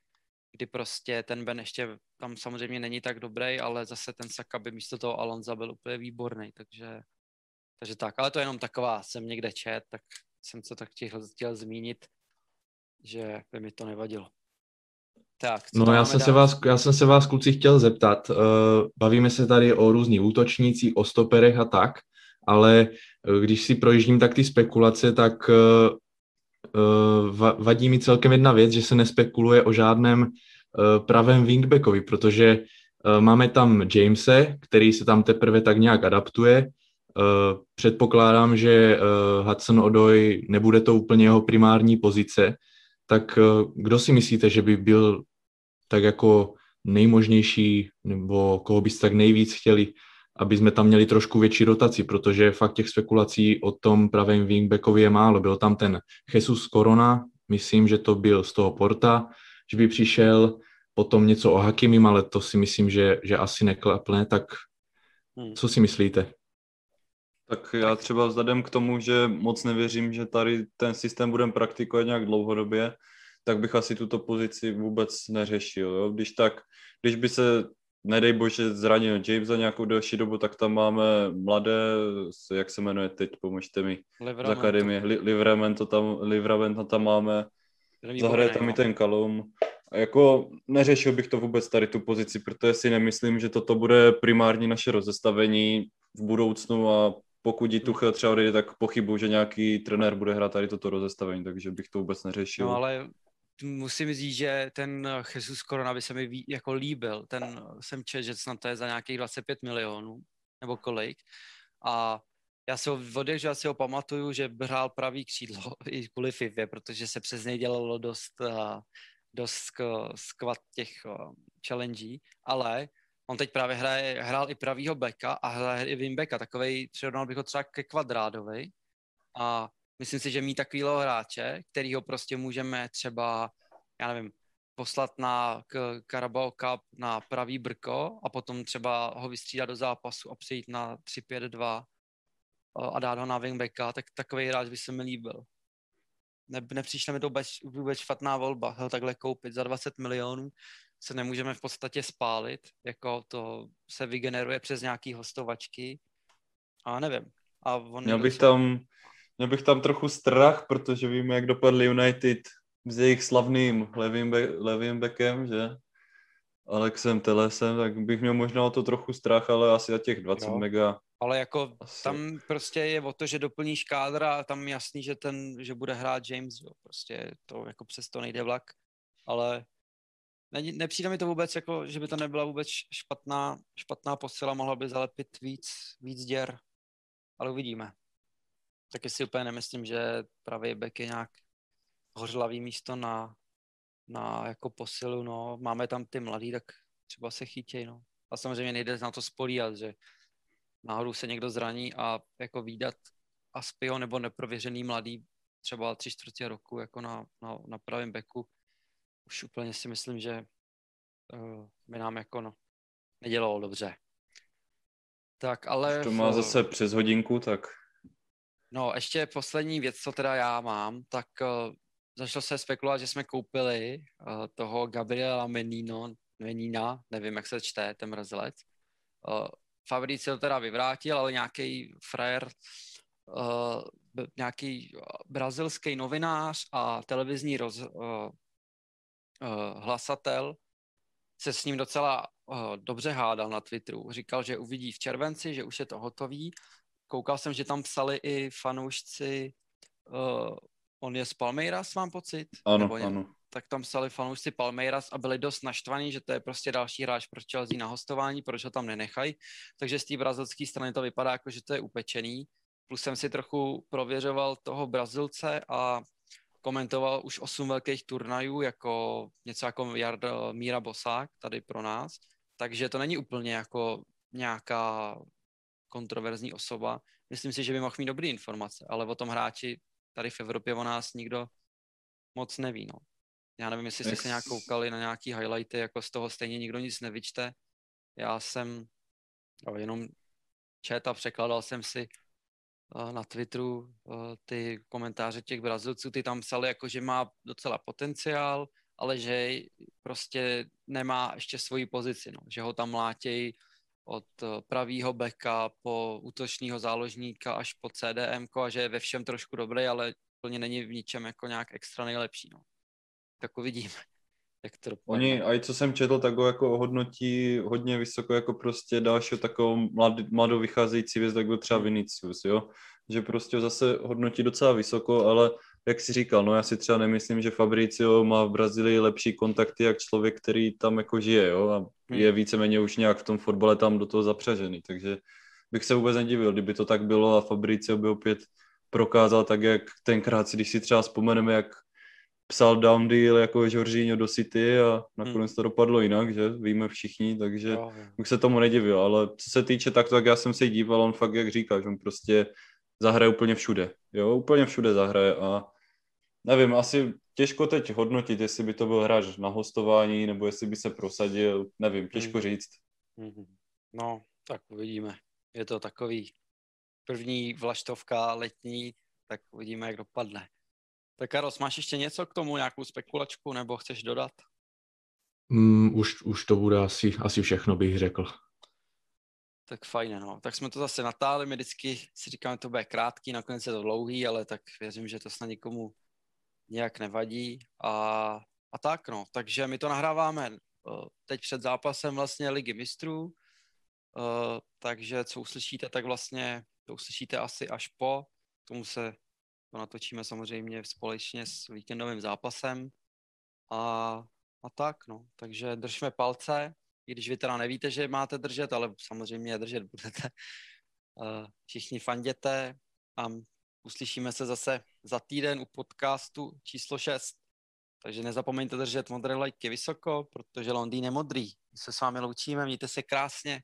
kdy prostě ten Ben ještě tam samozřejmě není tak dobrý, ale zase ten Saka by místo toho Alonza byl úplně výborný, takže, takže tak. Ale to je jenom taková, jsem někde čet, tak jsem se tak chtěl, chtěl zmínit, že by mi to nevadilo. Tak, no já jsem, se vás, já jsem se vás kluci chtěl zeptat, uh, bavíme se tady o různých útočnících, o stoperech a tak, ale uh, když si projíždím tak ty spekulace, tak uh, vadí mi celkem jedna věc, že se nespekuluje o žádném pravém wingbackovi, protože máme tam Jamese, který se tam teprve tak nějak adaptuje, Uh, předpokládám, že uh, Hudson Odoj nebude to úplně jeho primární pozice, tak uh, kdo si myslíte, že by byl tak jako nejmožnější, nebo koho byste tak nejvíc chtěli, aby jsme tam měli trošku větší rotaci, protože fakt těch spekulací o tom pravém wingbackovi je málo. Byl tam ten Jesus Corona, myslím, že to byl z toho Porta, že by přišel, potom něco o Hakimim, ale to si myslím, že, že asi neklapne, tak hmm. co si myslíte? Tak já třeba vzhledem k tomu, že moc nevěřím, že tady ten systém budeme praktikovat nějak dlouhodobě, tak bych asi tuto pozici vůbec neřešil. Jo? Když tak, když by se, nedej bože, zranil James za nějakou delší dobu, tak tam máme mladé, jak se jmenuje teď, pomožte mi, z akademie, Livramento tam, Livramento tam máme, zahraje tam i ten Kalum. A jako neřešil bych to vůbec tady tu pozici, protože si nemyslím, že toto bude primární naše rozestavení v budoucnu a pokud jí Tuchel třeba odejde, tak pochybuju, že nějaký trenér bude hrát tady toto rozestavení, takže bych to vůbec neřešil. No ale musím říct, že ten Jesus Corona by se mi jako líbil. Ten jsem čet, že snad to je za nějakých 25 milionů, nebo kolik. A já si ho že já si ho pamatuju, že hrál pravý křídlo i kvůli FIFA, protože se přes něj dělalo dost, dost skvat těch challenge, ale on teď právě hraje, hrál i pravýho beka a hraje i wingbacka, takovej, přirovnal bych ho třeba ke kvadrádovi a myslím si, že mít takovýho hráče, který ho prostě můžeme třeba, já nevím, poslat na Carabao Cup na pravý brko a potom třeba ho vystřídat do zápasu a přijít na 3-5-2 a dát ho na wingbacka, tak takový hráč by se mi líbil. Ne, nepřišle mi to vůbec, vůbec špatná volba, ho takhle koupit za 20 milionů se nemůžeme v podstatě spálit, jako to se vygeneruje přes nějaký hostovačky a nevím. A on měl, bych tam, měl bych tam trochu strach, protože víme, jak dopadli United s jejich slavným levým, be, levým bekem, že? Alexem Telesem, tak bych měl možná o to trochu strach, ale asi za těch 20 no. mega. Ale jako asi. tam prostě je o to, že doplníš kádr a tam jasný, že ten, že bude hrát James, jo. prostě to jako přesto nejde vlak, ale ne, nepřijde mi to vůbec jako, že by to nebyla vůbec špatná, špatná posila, mohla by zalepit víc, víc děr, ale uvidíme. taky si úplně nemyslím, že pravý back je nějak hořlavý místo na, na jako posilu, no. Máme tam ty mladý, tak třeba se chytěj, no. A samozřejmě nejde na to spolíhat, že náhodou se někdo zraní a jako výdat Aspio nebo neprověřený mladý třeba tři čtvrtě roku jako na, na, na pravém beku, už úplně si myslím, že uh, by nám jako no, nedělalo dobře. Tak, ale... Už to má v, zase přes hodinku, tak... No, ještě poslední věc, co teda já mám, tak uh, začalo se spekulovat, že jsme koupili uh, toho Gabriela Menino, Menina, nevím, jak se čte, ten mrzlec. Uh, Fabricio teda vyvrátil, ale nějaký frajer, uh, nějaký brazilský novinář a televizní roz, uh, uh, hlasatel se s ním docela uh, dobře hádal na Twitteru. Říkal, že uvidí v červenci, že už je to hotový. Koukal jsem, že tam psali i fanoušci, uh, on je z Palmeiras, mám pocit? Ano, Nebo ano tak tam psali fanoušci Palmeiras a byli dost naštvaní, že to je prostě další hráč pro Chelsea na hostování, proč ho tam nenechají. Takže z té brazilské strany to vypadá jako, že to je upečený. Plus jsem si trochu prověřoval toho Brazilce a komentoval už osm velkých turnajů, jako něco jako Jard Míra Bosák tady pro nás. Takže to není úplně jako nějaká kontroverzní osoba. Myslím si, že by mohl mít dobré informace, ale o tom hráči tady v Evropě o nás nikdo moc neví. No. Já nevím, jestli jste se nějak koukali na nějaký highlighty, jako z toho stejně nikdo nic nevyčte. Já jsem jo, jenom čet a překladal jsem si uh, na Twitteru uh, ty komentáře těch Brazilců, ty tam psali jako, že má docela potenciál, ale že prostě nemá ještě svoji pozici, no. že ho tam mlátějí od uh, pravýho beka po útočního záložníka až po CDM a že je ve všem trošku dobrý, ale plně není v ničem jako nějak extra nejlepší. No tak uvidíme. Jak to dopadne. Oni, a i co jsem četl, tak ho jako hodnotí hodně vysoko jako prostě dalšího takovou mlad, mladou vycházející věc, tak byl třeba hmm. Vinicius, jo? Že prostě zase hodnotí docela vysoko, ale jak si říkal, no já si třeba nemyslím, že Fabricio má v Brazílii lepší kontakty jak člověk, který tam jako žije, jo, a hmm. je víceméně už nějak v tom fotbale tam do toho zapřažený, takže bych se vůbec nedivil, kdyby to tak bylo a Fabricio by opět prokázal tak, jak tenkrát, když si třeba vzpomeneme, jak psal down deal jako Jorginho do City a nakonec hmm. to dopadlo jinak, že víme všichni, takže jo, bych se tomu nedivil, ale co se týče takto, tak já jsem se díval, on fakt jak říká, že on prostě zahraje úplně všude, jo, úplně všude zahraje a nevím, asi těžko teď hodnotit, jestli by to byl hráč na hostování, nebo jestli by se prosadil, nevím, těžko hmm. říct. Hmm. No, tak uvidíme. Je to takový první vlaštovka letní, tak uvidíme, jak dopadne. Tak Karos, máš ještě něco k tomu, nějakou spekulačku, nebo chceš dodat? Mm, už, už to bude asi, asi všechno, bych řekl. Tak fajn, no. Tak jsme to zase natáli, my vždycky si říkáme, to bude krátký, nakonec je to dlouhý, ale tak věřím, že to snad nikomu nějak nevadí. A, a tak, no. Takže my to nahráváme uh, teď před zápasem vlastně Ligy mistrů, uh, takže co uslyšíte, tak vlastně to uslyšíte asi až po, tomu se to natočíme samozřejmě společně s víkendovým zápasem a, a tak, no. Takže držme palce, i když vy teda nevíte, že máte držet, ale samozřejmě držet budete. Všichni fanděte a uslyšíme se zase za týden u podcastu číslo 6. Takže nezapomeňte držet modré lajky vysoko, protože Londýn je modrý. My se s vámi loučíme, mějte se krásně